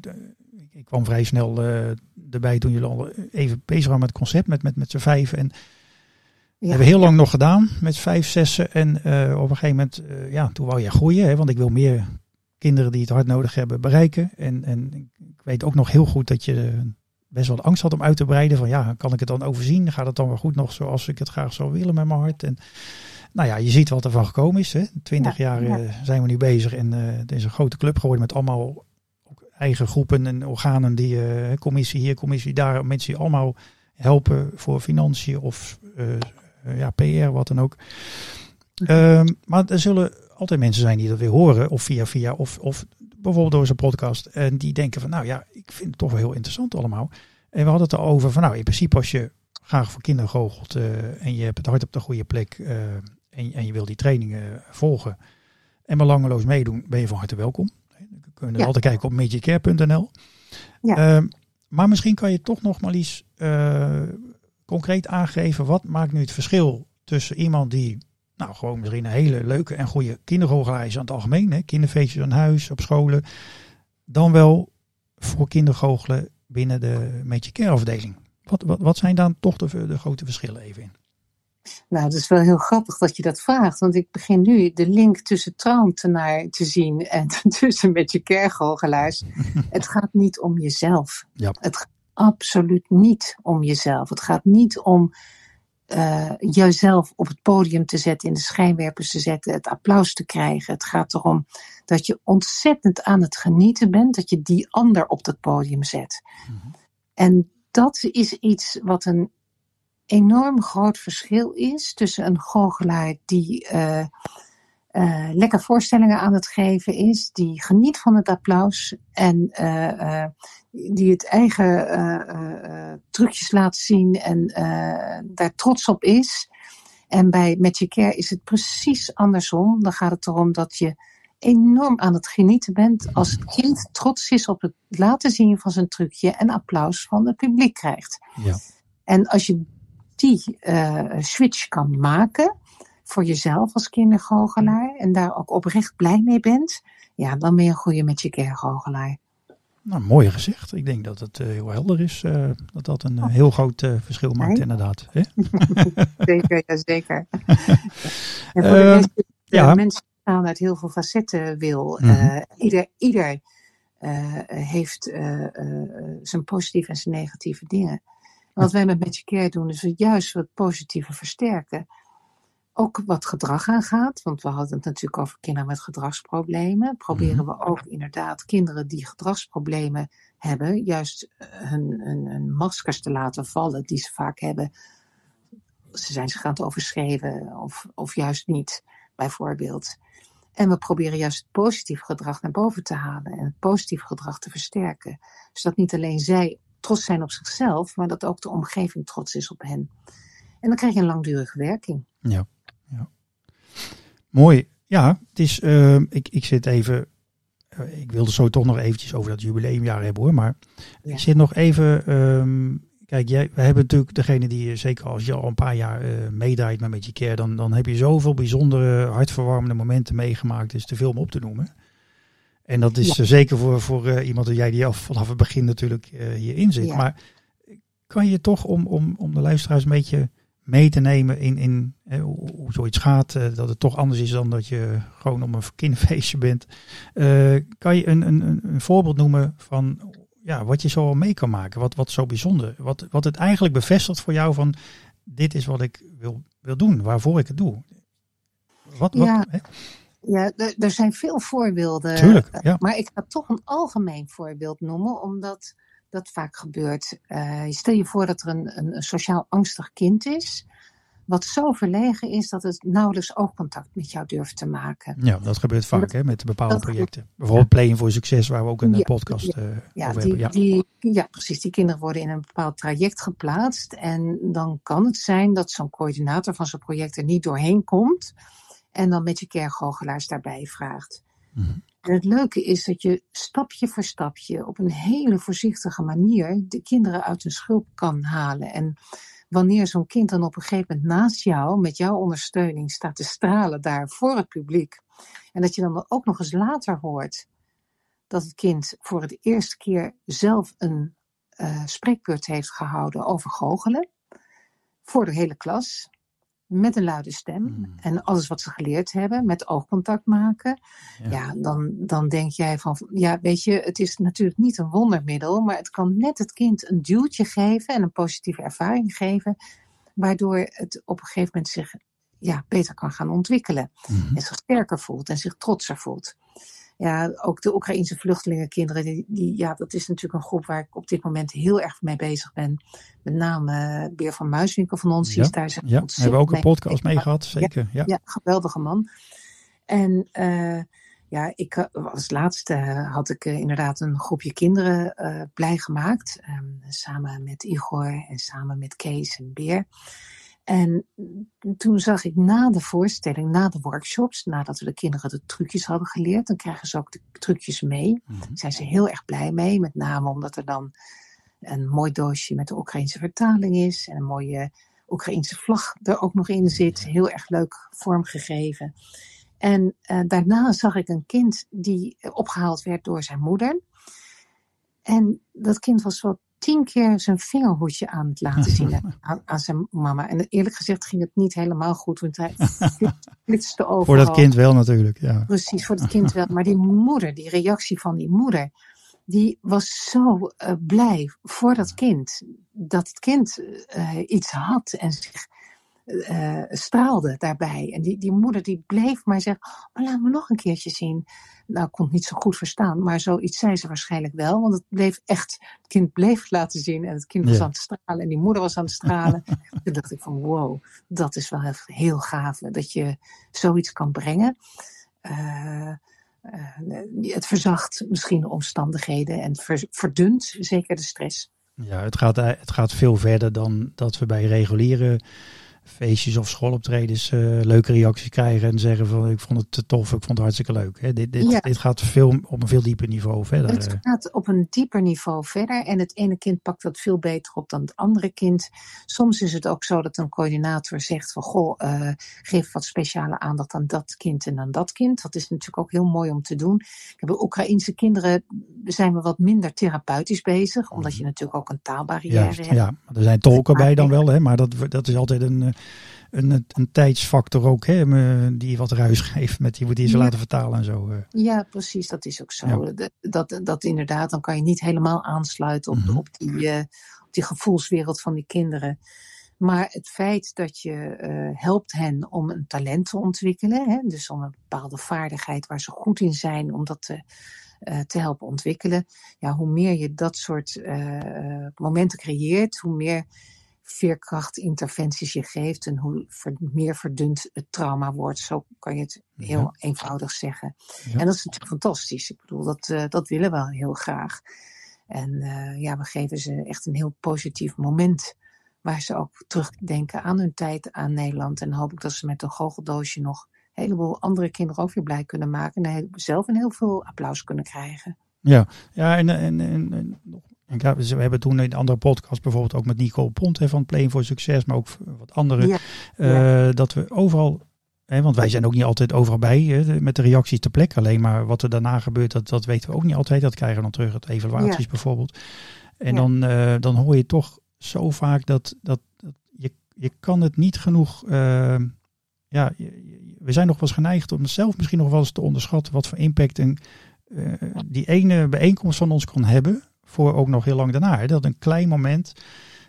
ik kwam vrij snel erbij toen jullie al even bezig waren met het concept, met, met, met z'n vijf. En ja, hebben we heel lang nog gedaan met vijf, zessen. En uh, op een gegeven moment, uh, ja, toen wou je groeien. Hè, want ik wil meer kinderen die het hard nodig hebben bereiken. En, en ik weet ook nog heel goed dat je best wel angst had om uit te breiden. Van ja, kan ik het dan overzien? Gaat het dan wel goed nog zoals ik het graag zou willen met mijn hart? En nou ja, je ziet wat er van gekomen is. Hè. Twintig jaar uh, zijn we nu bezig. En het is een grote club geworden met allemaal eigen groepen en organen. Die, commissie hier, commissie daar. Mensen die allemaal helpen voor financiën of eh, ja, PR, wat dan ook. Ehm, maar er zullen altijd mensen zijn die dat weer horen, of via via, of, of bijvoorbeeld door zijn podcast. En die denken van, nou ja, ik vind het toch wel heel interessant allemaal. En we hadden het erover van, nou, in principe als je graag voor kinderen goochelt uh, en je hebt het hart op de goede plek uh, en, en je wil die trainingen volgen en belangeloos meedoen, ben je van harte welkom. Dan kunnen ja. altijd kijken op magicare.nl. Ja. Ehm, maar misschien kan je toch nog maar eens concreet aangeven wat maakt nu het verschil tussen iemand die nou gewoon misschien een hele leuke en goede kindergoochelaar is aan het algemeen, hè, kinderfeestjes aan huis, op scholen, dan wel voor kindergoochelen binnen de Magic Care afdeling. Wat, wat, wat zijn dan toch de, de grote verschillen even in? Nou, het is wel heel grappig dat je dat vraagt. Want ik begin nu de link tussen traumptenaar te zien en [laughs] tussen met je kergoochelaars. [laughs] het gaat niet om jezelf. Ja. Het absoluut niet om jezelf. Het gaat niet om uh, jezelf op het podium te zetten, in de schijnwerpers te zetten, het applaus te krijgen. Het gaat erom dat je ontzettend aan het genieten bent, dat je die ander op dat podium zet. Mhm. En dat is iets wat een enorm groot verschil is tussen een goochelaar die uh, uh, lekker voorstellingen aan het geven is, die geniet van het applaus en uh, die het eigen trucjes laat zien en daar trots op is. En bij Magic Care is het precies andersom. Dan gaat het erom dat je enorm aan het genieten bent als het kind trots is op het laten zien van zijn trucje en applaus van het publiek krijgt. Ja. En als je die switch kan maken, voor jezelf als kindergoochelaar en daar ook oprecht blij mee bent, ja, dan ben je een goede met je kerngoochelaar. Nou, mooi gezegd. Ik denk dat het uh, heel helder is. Uh, dat dat een uh, heel groot verschil maakt, inderdaad. Hè? [laughs] zeker, ja, zeker. [laughs] en voor de mensen, ja. mensen staan uit heel veel facetten wil. Mm -hmm. ieder ieder heeft zijn positieve en zijn negatieve dingen. Wat wij met Magic Care doen, is juist wat positieve versterken ook wat gedrag aangaat. Want we hadden het natuurlijk over kinderen met gedragsproblemen. Proberen mhm. we ook inderdaad kinderen die gedragsproblemen hebben, juist eh, hun, hun, hun maskers te laten vallen die ze vaak hebben. Ze zijn zich aan het overschreven of, of juist niet, bijvoorbeeld. En we proberen juist het positieve gedrag naar boven te halen en het positieve gedrag te versterken. Zodat niet alleen zij trots zijn op zichzelf, maar dat ook de omgeving trots is op hen. En dan krijg je een langdurige werking. Ja. Ja. Mooi. Ja, het is, uh, ik, ik zit even, uh, ik wilde zo toch nog eventjes over dat jubileumjaar hebben hoor, maar ja. ik zit nog even, um, kijk, jij, we hebben natuurlijk degene die, zeker als je al een paar jaar uh, meedraait met je care, dan, dan heb je zoveel bijzondere, hartverwarmende momenten meegemaakt, is te veel om op te noemen. En dat is ja. zeker voor, voor iemand als jij die al vanaf het begin natuurlijk hierin zit. Ja. Maar kan je toch om, om, om de luisteraars een beetje mee te nemen in, in hè, hoe, hoe, zoiets gaat. Uh, dat het toch anders is dan dat je gewoon om een kinderfeestje bent. Uh, kan je een, een, een voorbeeld noemen van ja, wat je zo mee kan maken? Wat, wat zo bijzonder. Wat, wat het eigenlijk bevestigt voor jou van dit is wat ik wil, wil doen, waarvoor ik het doe. Wat, wat, ja. Ja, er zijn veel voorbeelden. Tuurlijk, ja. Maar ik ga toch een algemeen voorbeeld noemen, omdat dat vaak gebeurt. Uh, stel je voor dat er een, een, sociaal angstig kind is, wat zo verlegen is dat het nauwelijks oogcontact met jou durft te maken. Ja, dat gebeurt vaak dat, hè, met bepaalde projecten. Bijvoorbeeld. Playing voor Succes, waar we ook een ja, podcast uh, ja, over die, hebben. Die, ja, precies. Die kinderen worden in een bepaald traject geplaatst. En dan kan het zijn dat zo'n coördinator van zo'n project er niet doorheen komt. En dan met je kerngoochelaars daarbij vraagt. Mm -hmm. Het leuke is dat je stapje voor stapje op een hele voorzichtige manier de kinderen uit hun schulp kan halen. En wanneer zo'n kind dan op een gegeven moment naast jou, met jouw ondersteuning, staat te stralen daar voor het publiek. En dat je dan ook nog eens later hoort dat het kind voor het eerste keer zelf een uh, spreekbeurt heeft gehouden over goochelen. Voor de hele klas. Met een luide stem. Hmm. En alles wat ze geleerd hebben. Met oogcontact maken. Ja, ja dan, dan denk jij van. Ja, weet je, het is natuurlijk niet een wondermiddel. Maar het kan net het kind een duwtje geven. En een positieve ervaring geven. Waardoor het op een gegeven moment zich ja, beter kan gaan ontwikkelen. Hmm. En zich sterker voelt. En zich trotser voelt ja, ook de Oekraïnse vluchtelingenkinderen, die, die, ja, dat is natuurlijk een groep waar ik op dit moment heel erg mee bezig ben. Met name uh, Beer van Muiswinkel van ons, die is daar Ja, hebben we ook een podcast mee gehad, zeker. Ja, ja. geweldige man. En uh, ja, ik eh, als laatste had ik inderdaad een groepje kinderen blij gemaakt. Um, samen met Igor en samen met Kees en Beer. En toen zag ik na de voorstelling, na de workshops, nadat we de kinderen de trucjes hadden geleerd, dan krijgen ze ook de trucjes mee. Daar mhm. zijn ze heel erg blij mee, met name omdat er dan een mooi doosje met de Oekraïnse vertaling is en een mooie Oekraïnse vlag er ook nog in zit. Heel erg leuk vormgegeven. En uh, daarna zag ik een kind die opgehaald werd door zijn moeder. En dat kind was wat tien keer zijn vingerhoedje aan het laten zien [laughs] aan, aan, zijn mama. En eerlijk gezegd ging het niet helemaal goed, want hij [laughs] flitste over. Voor dat kind wel natuurlijk, ja. Precies, voor het [laughs] kind wel. Maar die moeder, die reactie van die moeder, die was zo uh, blij voor dat kind. Dat het kind uh, iets had en zich uh, straalde daarbij. En die, die moeder die bleef maar zeggen, oh, laat me nog een keertje zien. Nou, ik kon het niet zo goed verstaan, maar zoiets zei ze waarschijnlijk wel. Want het bleef echt, het kind bleef laten zien en het kind was aan het stralen en die moeder was aan het stralen. [laughs] Toen dacht ik van wow, dat is wel heel gaaf dat je zoiets kan brengen. Uh, uh, het verzacht misschien de omstandigheden en verdunt zeker de stress. Ja, het gaat, het gaat veel verder dan dat we bij reguliere feestjes of schooloptredens uh, leuke reacties krijgen en zeggen van ik vond het te tof, ik vond het hartstikke leuk. Hè. Dit, dit, dit gaat veel, op een veel dieper niveau verder. Het gaat op een dieper niveau verder en het ene kind pakt dat veel beter op dan het andere kind. Soms is het ook zo dat een coördinator zegt van goh, uh, geef wat speciale aandacht aan dat kind en aan dat kind. Dat is natuurlijk ook heel mooi om te doen. Ik heb Oekraïense kinderen zijn we wat minder therapeutisch bezig, omdat je natuurlijk ook een taalbarrière hebt. Ja, er zijn tolken bij dan wel, hè, maar dat, dat is altijd een eh, een, een tijdsfactor ook, hè, die wat ruis geeft met die, die ze laten vertalen en zo. Eh. Ja, precies, dat is ook zo. Dat, dat, inderdaad, dan kan je niet helemaal aansluiten op, mhm. op, die, uh, op die gevoelswereld van die kinderen. Maar het feit dat je uh, helpt hen om een talent te ontwikkelen, hè, dus om een bepaalde vaardigheid waar ze goed in zijn, om dat te, uh, te helpen ontwikkelen. Ja, hoe meer je dat soort momenten creëert, hoe meer veerkrachtinterventies je geeft en hoe meer verdund het trauma wordt. Zo kan je het heel eenvoudig zeggen. En dat is natuurlijk fantastisch. Ik bedoel, dat, uh, dat willen we heel graag. En uh, ja, we geven ze echt een heel positief moment. Waar ze ook terugdenken aan hun tijd aan Nederland. En hoop ik dat ze met een goocheldoosje nog een heleboel andere kinderen ook weer blij kunnen maken. En zelf een heel veel applaus kunnen krijgen. Ja, ja en, en, en, en we hebben toen in andere podcast bijvoorbeeld ook met Nico Ponte van Play voor Succes, maar ook wat andere, eh, dat we overal, hè, want wij zijn ook niet altijd overal bij hè, met de reacties ter plekke, alleen maar wat er daarna gebeurt, dat, dat weten we ook niet altijd. Dat krijgen we dan terug, het evaluaties bijvoorbeeld. En dan, uh, dan hoor je toch zo vaak dat, dat, dat je, je kan het niet genoeg, uh, ja, we zijn nog wel eens geneigd om zelf misschien nog wel eens te onderschatten wat voor impact een, die ene bijeenkomst van ons kan hebben voor ook nog heel lang daarna. Hè, dat een klein moment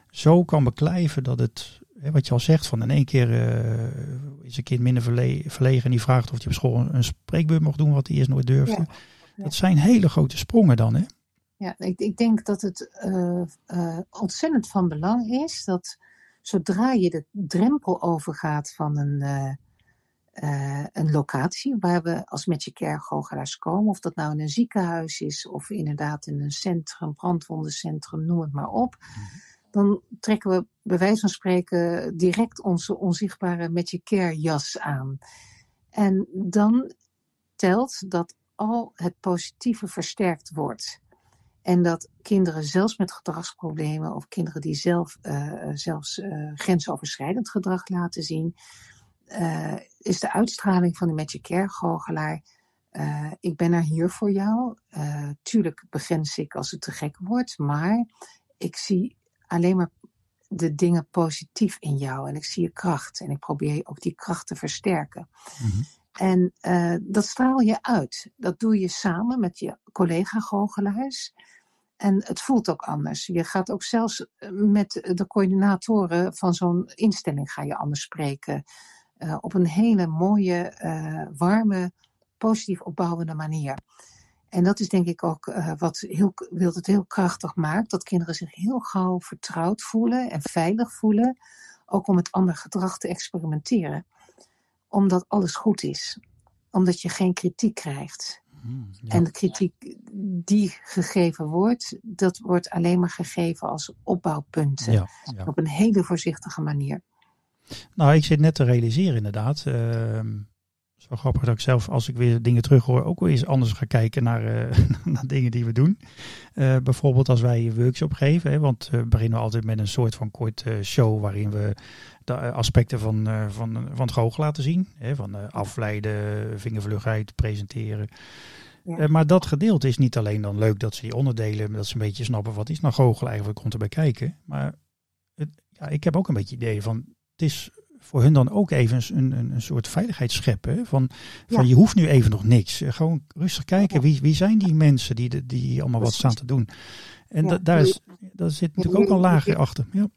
zo kan beklijven dat het, hè, wat je al zegt, van in één keer uh, is een kind minder verlegen en die vraagt of hij op school een, spreekbeurt mag doen wat hij eerst nooit durfde. Dat zijn hele grote sprongen dan, hè? Ja, ik, ik denk dat het uh, uh, ontzettend van belang is dat zodra je de drempel overgaat van een uh, een locatie waar we als Magic Care goochelaars komen. Of dat nou in een ziekenhuis is of inderdaad in een centrum, brandwondencentrum, noem het maar op. Mhm. Dan trekken we bij wijze van spreken direct onze onzichtbare Magic Care jas aan. En dan telt dat al het positieve versterkt wordt. En dat kinderen zelfs met gedragsproblemen of kinderen die zelf uh, zelfs uh, grensoverschrijdend gedrag laten zien, uh, is de uitstraling van de Magic Care goochelaar. ik ben er hier voor jou. tuurlijk begrens ik als het te gek wordt, maar ik zie alleen maar de dingen positief in jou en ik zie je kracht en ik probeer ook die kracht te versterken. Mm -hmm. En uh, dat straal je uit. Dat doe je samen met je collega-goochelaars. En het voelt ook anders. Je gaat ook zelfs eh, met de coördinatoren van zo'n instelling ga je anders spreken. Uh, op een hele mooie, uh, warme, positief opbouwende manier. En dat is denk ik ook uh, wat heel, wil het heel krachtig maakt. Dat kinderen zich heel gauw vertrouwd voelen en veilig voelen. Ook om met ander gedrag te experimenteren omdat alles goed is. Omdat je geen kritiek krijgt. Hmm, ja. En de kritiek die gegeven wordt, dat wordt alleen maar gegeven als opbouwpunten. Ja, ja. Op een hele voorzichtige manier. Nou, ik zit net te realiseren inderdaad. Uh, zo grappig dat ik zelf, als ik weer dingen terug hoor, ook wel eens anders ga kijken naar, uh, [laughs] naar dingen die we doen. Uh, bijvoorbeeld als wij een workshop geven, hè, want we beginnen altijd met een soort van kort show waarin we de aspecten van, van, van het goochelen laten zien. Hè, van afleiden, vingervlugheid, presenteren. Ja. Maar dat gedeelte is niet alleen dan leuk dat ze die onderdelen, dat ze een beetje snappen wat is nou goochelen eigenlijk, komt erbij kijken. Maar het, ja, ik heb ook een beetje idee van, het is voor hun dan ook even een, een, een soort veiligheid scheppen. Van, van ja. je hoeft nu even nog niks. Gewoon rustig kijken, wie, wie zijn die mensen die, die allemaal wat staan te doen. En ja. da, daar, is, daar zit natuurlijk ook een lager achter. Ja.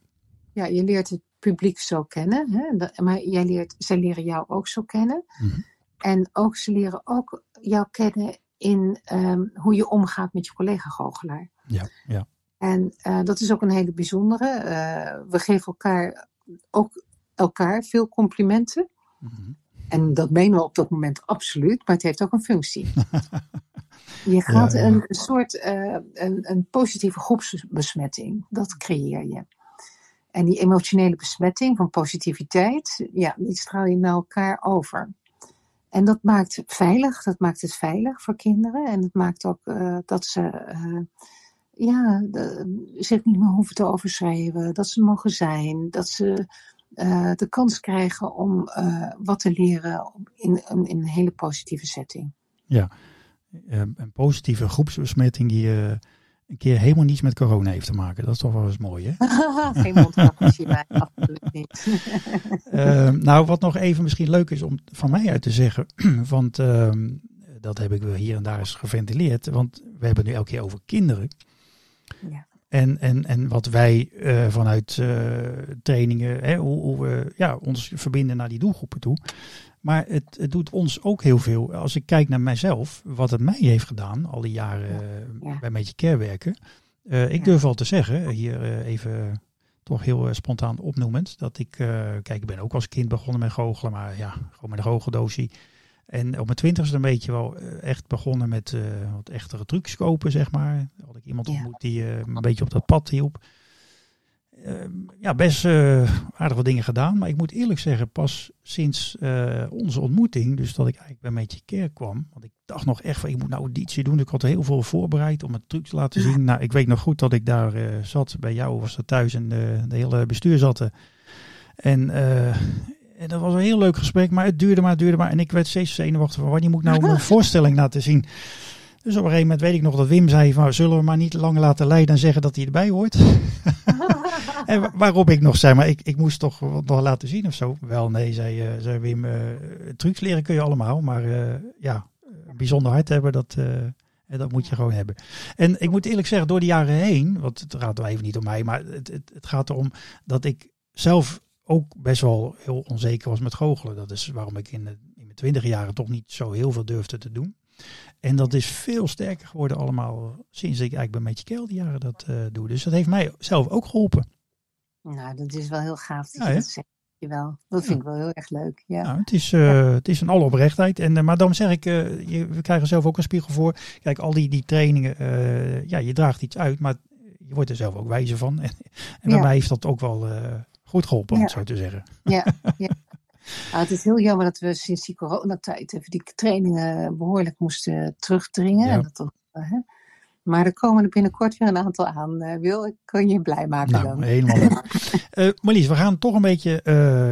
ja, je leert het publiek zo kennen. Hè? Maar jij leert, zij leren jou ook zo kennen. Mm-hmm. En ook ze leren ook jou kennen in um, hoe je omgaat met je collega-goochelaar. Ja, ja. En uh, dat is ook een hele bijzondere. Uh, we geven elkaar ook elkaar veel complimenten. Mm-hmm. En dat menen we op dat moment absoluut, maar het heeft ook een functie. [laughs] je gaat ja, ja. Een, een, soort uh, een, een positieve groepsbesmetting, dat creëer je. En die emotionele besmetting van positiviteit, ja, die straal je naar elkaar over. En dat maakt veilig, dat maakt het veilig voor kinderen. En het maakt ook uh, dat ze uh, ja, de, zich niet meer hoeven te overschrijven. Dat ze mogen zijn. Dat ze uh, de kans krijgen om wat te leren in, in, in, een hele positieve setting. Ja, een positieve groepsbesmetting die een keer helemaal niets met corona heeft te maken. Dat is toch wel eens mooi, hè? [laughs] Geen mondkapje bij, [laughs] absoluut niet. uh, [laughs] nou, wat nog even misschien leuk is om van mij uit te zeggen, [clears throat] want uh, dat heb ik wel hier en daar eens geventileerd, want we hebben nu elke keer over kinderen. Ja. En, en, en wat wij uh, vanuit uh, trainingen, hè, hoe, hoe, we ja, ons verbinden naar die doelgroepen toe. Maar het, het, doet ons ook heel veel. Als ik kijk naar mijzelf, wat het mij heeft gedaan, al die jaren ja. Ja. bij Beetje Care werken. Uh, ik durf al te zeggen, hier even toch heel spontaan opnoemend, dat ik, kijk, ik ben ook als kind begonnen met goochelen, maar ja, gewoon met een goocheldoosje. En op mijn twintigste een beetje wel echt begonnen met wat echtere trucs kopen, zeg maar. Had ik iemand ontmoet die een beetje op dat pad hielp uh, ja, best uh, aardig wat dingen gedaan. Maar ik moet eerlijk zeggen, pas sinds uh, onze ontmoeting, dus dat ik eigenlijk bij Meetje Kerk kwam. Want ik dacht nog echt van, ik moet nou auditie doen. Ik had heel veel voorbereid om het trucs te laten zien. Nou, ik weet nog goed dat ik daar zat. Bij jou was dat thuis en de hele bestuur zat En, en dat was een heel leuk gesprek, maar het duurde maar, het duurde maar. En ik werd steeds zenuwachtig van, wanneer moet ik nou mijn [laughs] voorstelling laten zien? Dus op een gegeven moment weet ik nog dat Wim zei van zullen we maar niet lang laten leiden en zeggen dat hij erbij hoort. [laughs] en waarop ik nog zei, maar ik, ik moest toch wat nog laten zien of zo. Wel nee, zei, uh, zei Wim, uh, trucs leren kun je allemaal, maar uh, ja, bijzonder hard hebben, dat, dat moet je gewoon hebben. En ik moet eerlijk zeggen, door de jaren heen, want het gaat er even niet om mij, maar het, het, het gaat erom dat ik zelf ook best wel heel onzeker was met goochelen. Dat is waarom ik in, de, in mijn twintig jaren toch niet zo heel veel durfde te doen. En dat is veel sterker geworden allemaal sinds ik eigenlijk bij Meetje Kel die jaren dat uh, doe. Dus dat heeft mij zelf ook geholpen. Nou, dat is wel heel gaaf dat ja, je dat zegt. Wel. Dat vind ik wel heel erg leuk. Ja. Nou, het, is, uh, ja. het is een alle oprechtheid. En, uh, maar dan zeg ik, je, we krijgen zelf ook een spiegel voor. Kijk, al die, die trainingen, ja, je draagt iets uit, maar je wordt er zelf ook wijzer van. En, [laughs] en bij mij heeft dat ook wel goed geholpen, om het zo te zeggen. Ja, [laughs] ja. Ah, het is heel jammer dat we sinds die coronatijd even die trainingen behoorlijk moesten terugdringen. Ja. En dat, uh, maar er komen er binnenkort weer een aantal aan. Uh, Wil, ik kan je blij maken nou, dan. helemaal leuk. uh, [laughs] Marlies, we gaan toch een beetje...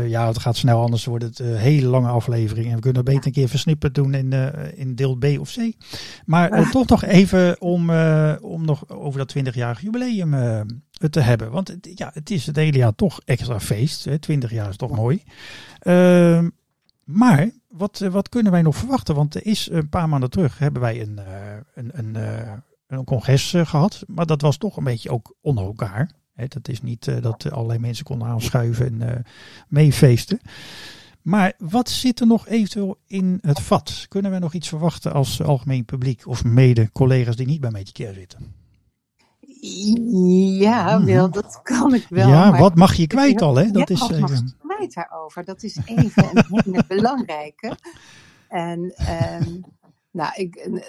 Ja, het gaat snel, anders wordt het een hele lange aflevering. En we kunnen beter een keer versnipperd doen in, in deel B of C. Maar toch nog even om, om nog over dat 20-jarig jubileum te hebben. Want ja, het is het hele jaar toch extra feest. Hè? 20 jaar is toch mooi. Ehm, maar wat, wat kunnen wij nog verwachten? Want er is een paar maanden terug hebben wij een, een, een een congres gehad. Maar dat was toch een beetje ook onder elkaar. He, dat is niet dat allerlei mensen konden aanschuiven en meefeesten. Maar wat zit er nog eventueel in het vat? Kunnen we nog iets verwachten als algemeen publiek of mede collega's die niet bij Beetje Care zitten? Ja, Wil, dat kan ik wel. Ja, wat mag je kwijt al, hè? Dat ja, is wat mag je kwijt daarover? Dat is even een hele [laughs] belangrijke. En um, nou, ik,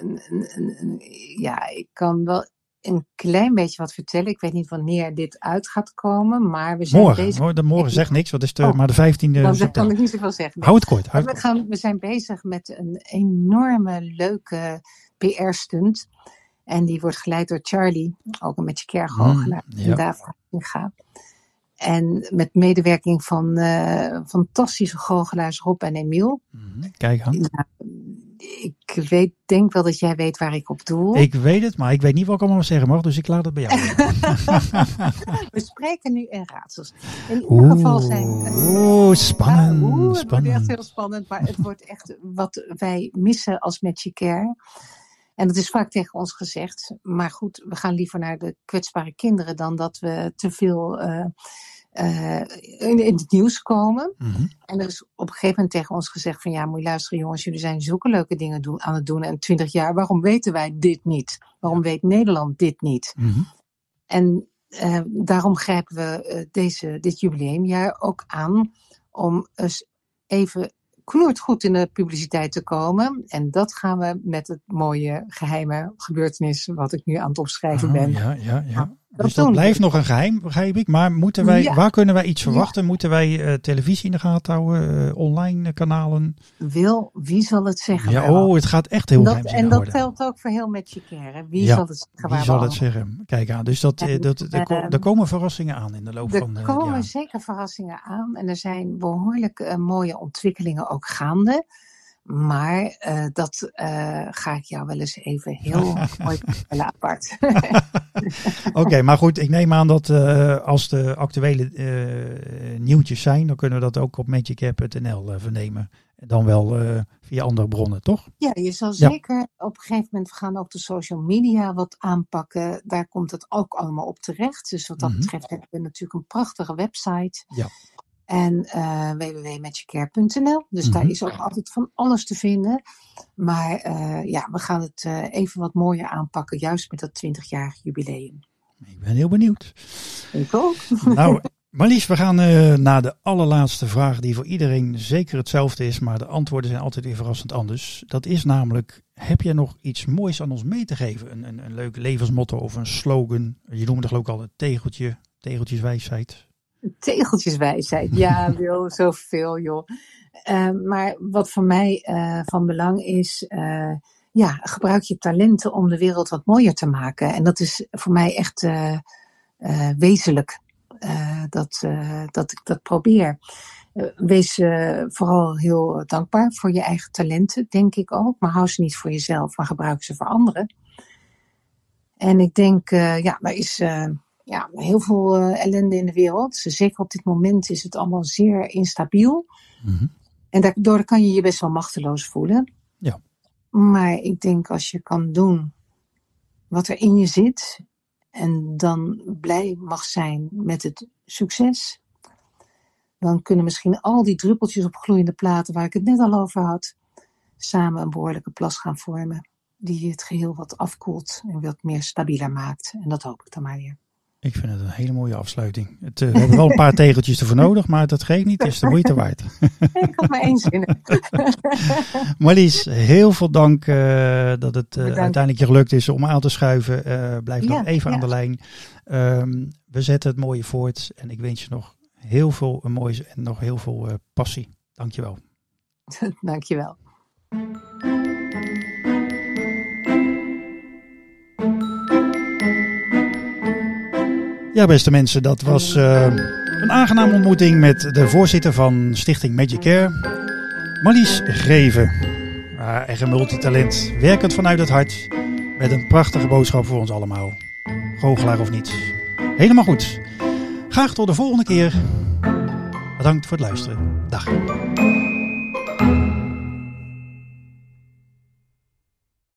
ja, ik kan wel een klein beetje wat vertellen. Ik weet niet wanneer dit uit gaat komen, maar we zijn morgen, bezig... Morgen, morgen zegt niks, wat is de, oh, maar de 15e Dan september. kan ik niet zoveel zeggen. Hou het kort. We, gaan, we zijn bezig met een enorme leuke PR-stunt. En die wordt geleid door Charlie, ook een beetje kerkgoochelaar. Mm, ja. Daarvoor ga. En met medewerking van uh, fantastische goochelaars Rob en Emiel. Mm, kijk aan. Nou, ik weet, denk wel dat jij weet waar ik op doel. Ik weet het, maar ik weet niet wat ik allemaal zeggen mag, dus ik laat het bij jou. [laughs] we spreken nu in raadsels. In ieder oeh, geval zijn. Oeh, spannend. Oeh, het spannend. wordt echt heel spannend, maar het wordt echt wat wij missen als Magic Care. En dat is vaak tegen ons gezegd. Maar goed, we gaan liever naar de kwetsbare kinderen dan dat we te veel uh, uh, in, in, het nieuws komen. Mm -hmm. En er is op een gegeven moment tegen ons gezegd van ja, moet je luisteren jongens, jullie zijn zulke leuke dingen doen, aan het doen. En 20 jaar, waarom weten wij dit niet? Waarom weet Nederland dit niet? Mm -hmm. En uh, daarom grijpen we deze, dit jubileumjaar ook aan om eens even knoert goed in de publiciteit te komen. En dat gaan we met het mooie geheime gebeurtenis wat ik nu aan het opschrijven oh, ben. Ja, ja, ja. Dat dus dat blijft nog een geheim, begrijp ik. Maar moeten wij, Ja. waar kunnen wij iets verwachten? Moeten wij uh, televisie in de gaten houden? Uh, online uh, kanalen? Wil, wie zal het zeggen? Ja, oh, het gaat echt heel dat, geheimzinnig en dat worden. telt ook voor heel Magic hè? Wie Ja, zal het zeggen? Wie zal het zeggen? Kijk aan. Dus dat, eh, En, dat, er, ehm, er komen verrassingen aan in de loop van Er het komen zeker verrassingen aan en er zijn behoorlijk eh, mooie ontwikkelingen ook gaande. Maar eh, dat eh, ga ik jou wel eens even [laughs] heel mooi vertellen apart. [laughs] Oké, maar goed, ik neem aan dat eh, als de actuele nieuwtjes zijn, dan kunnen we dat ook op magicap.nl eh, vernemen. En dan wel via andere bronnen, toch? ja, je zal Ja. zeker op een gegeven moment gaan ook de social media wat aanpakken. Daar komt het ook allemaal op terecht. Dus wat dat Mhm. betreft hebben we natuurlijk een prachtige website. Ja. En www.magiccare.nl. Dus daar Mhm. is ook altijd van alles te vinden. Maar eh, ja, we gaan het eh, even wat mooier aanpakken, juist met dat 20-jarig jubileum. Ik ben heel benieuwd. Ik ook. [laughs] Nou, Marlies, we gaan naar de allerlaatste vraag die voor iedereen zeker hetzelfde is, maar de antwoorden zijn altijd weer verrassend anders. Dat is namelijk, heb jij nog iets moois aan ons mee te geven? Een, een, een leuk levensmotto of een slogan? Je noemde geloof ik al het tegeltje, tegeltjeswijsheid. Tegeltjeswijsheid, ja, [laughs] wil zoveel, joh. Eh, maar wat voor mij eh, van belang is, eh, ja, gebruik je talenten om de wereld wat mooier te maken. En dat is voor mij echt eh, wezenlijk dat, dat ik dat probeer. Wees vooral heel dankbaar voor je eigen talenten, denk ik ook. Maar hou ze niet voor jezelf, maar gebruik ze voor anderen. En ik denk, ja, er is ja, heel veel eh, ellende in de wereld. Zeker op dit moment is het allemaal zeer instabiel. Mhm. En daardoor kan je je best wel machteloos voelen. Ja. Maar ik denk als je kan doen wat er in je zit. En dan blij mag zijn met het succes. Dan kunnen misschien al die druppeltjes op gloeiende platen waar ik het net al over had. Samen een behoorlijke plas gaan vormen. Die het geheel wat afkoelt en wat meer stabieler maakt. En dat hoop ik dan maar weer. Ik vind het een hele mooie afsluiting. Het, eh, we hebben wel een paar tegeltjes ervoor nodig, maar dat geeft niet. Het is de moeite waard. Ik had maar één zin. Marlies, heel veel dank eh, dat het eh, uiteindelijk je gelukt is om aan te schuiven. Blijf nog Ja, even aan de lijn. Ehm, we zetten het mooie voort en ik wens je nog heel veel moois en nog heel veel passie. Dankjewel. [laughs] Dankjewel. Ja, beste mensen, dat was uh, een aangename ontmoeting met de voorzitter van Stichting Magic Care, Marlies Greven. Uh, echt multitalent, werkend vanuit het hart, met een prachtige boodschap voor ons allemaal. Goochelaar of niet. Helemaal goed. Graag tot de volgende keer. Bedankt voor het luisteren. Dag.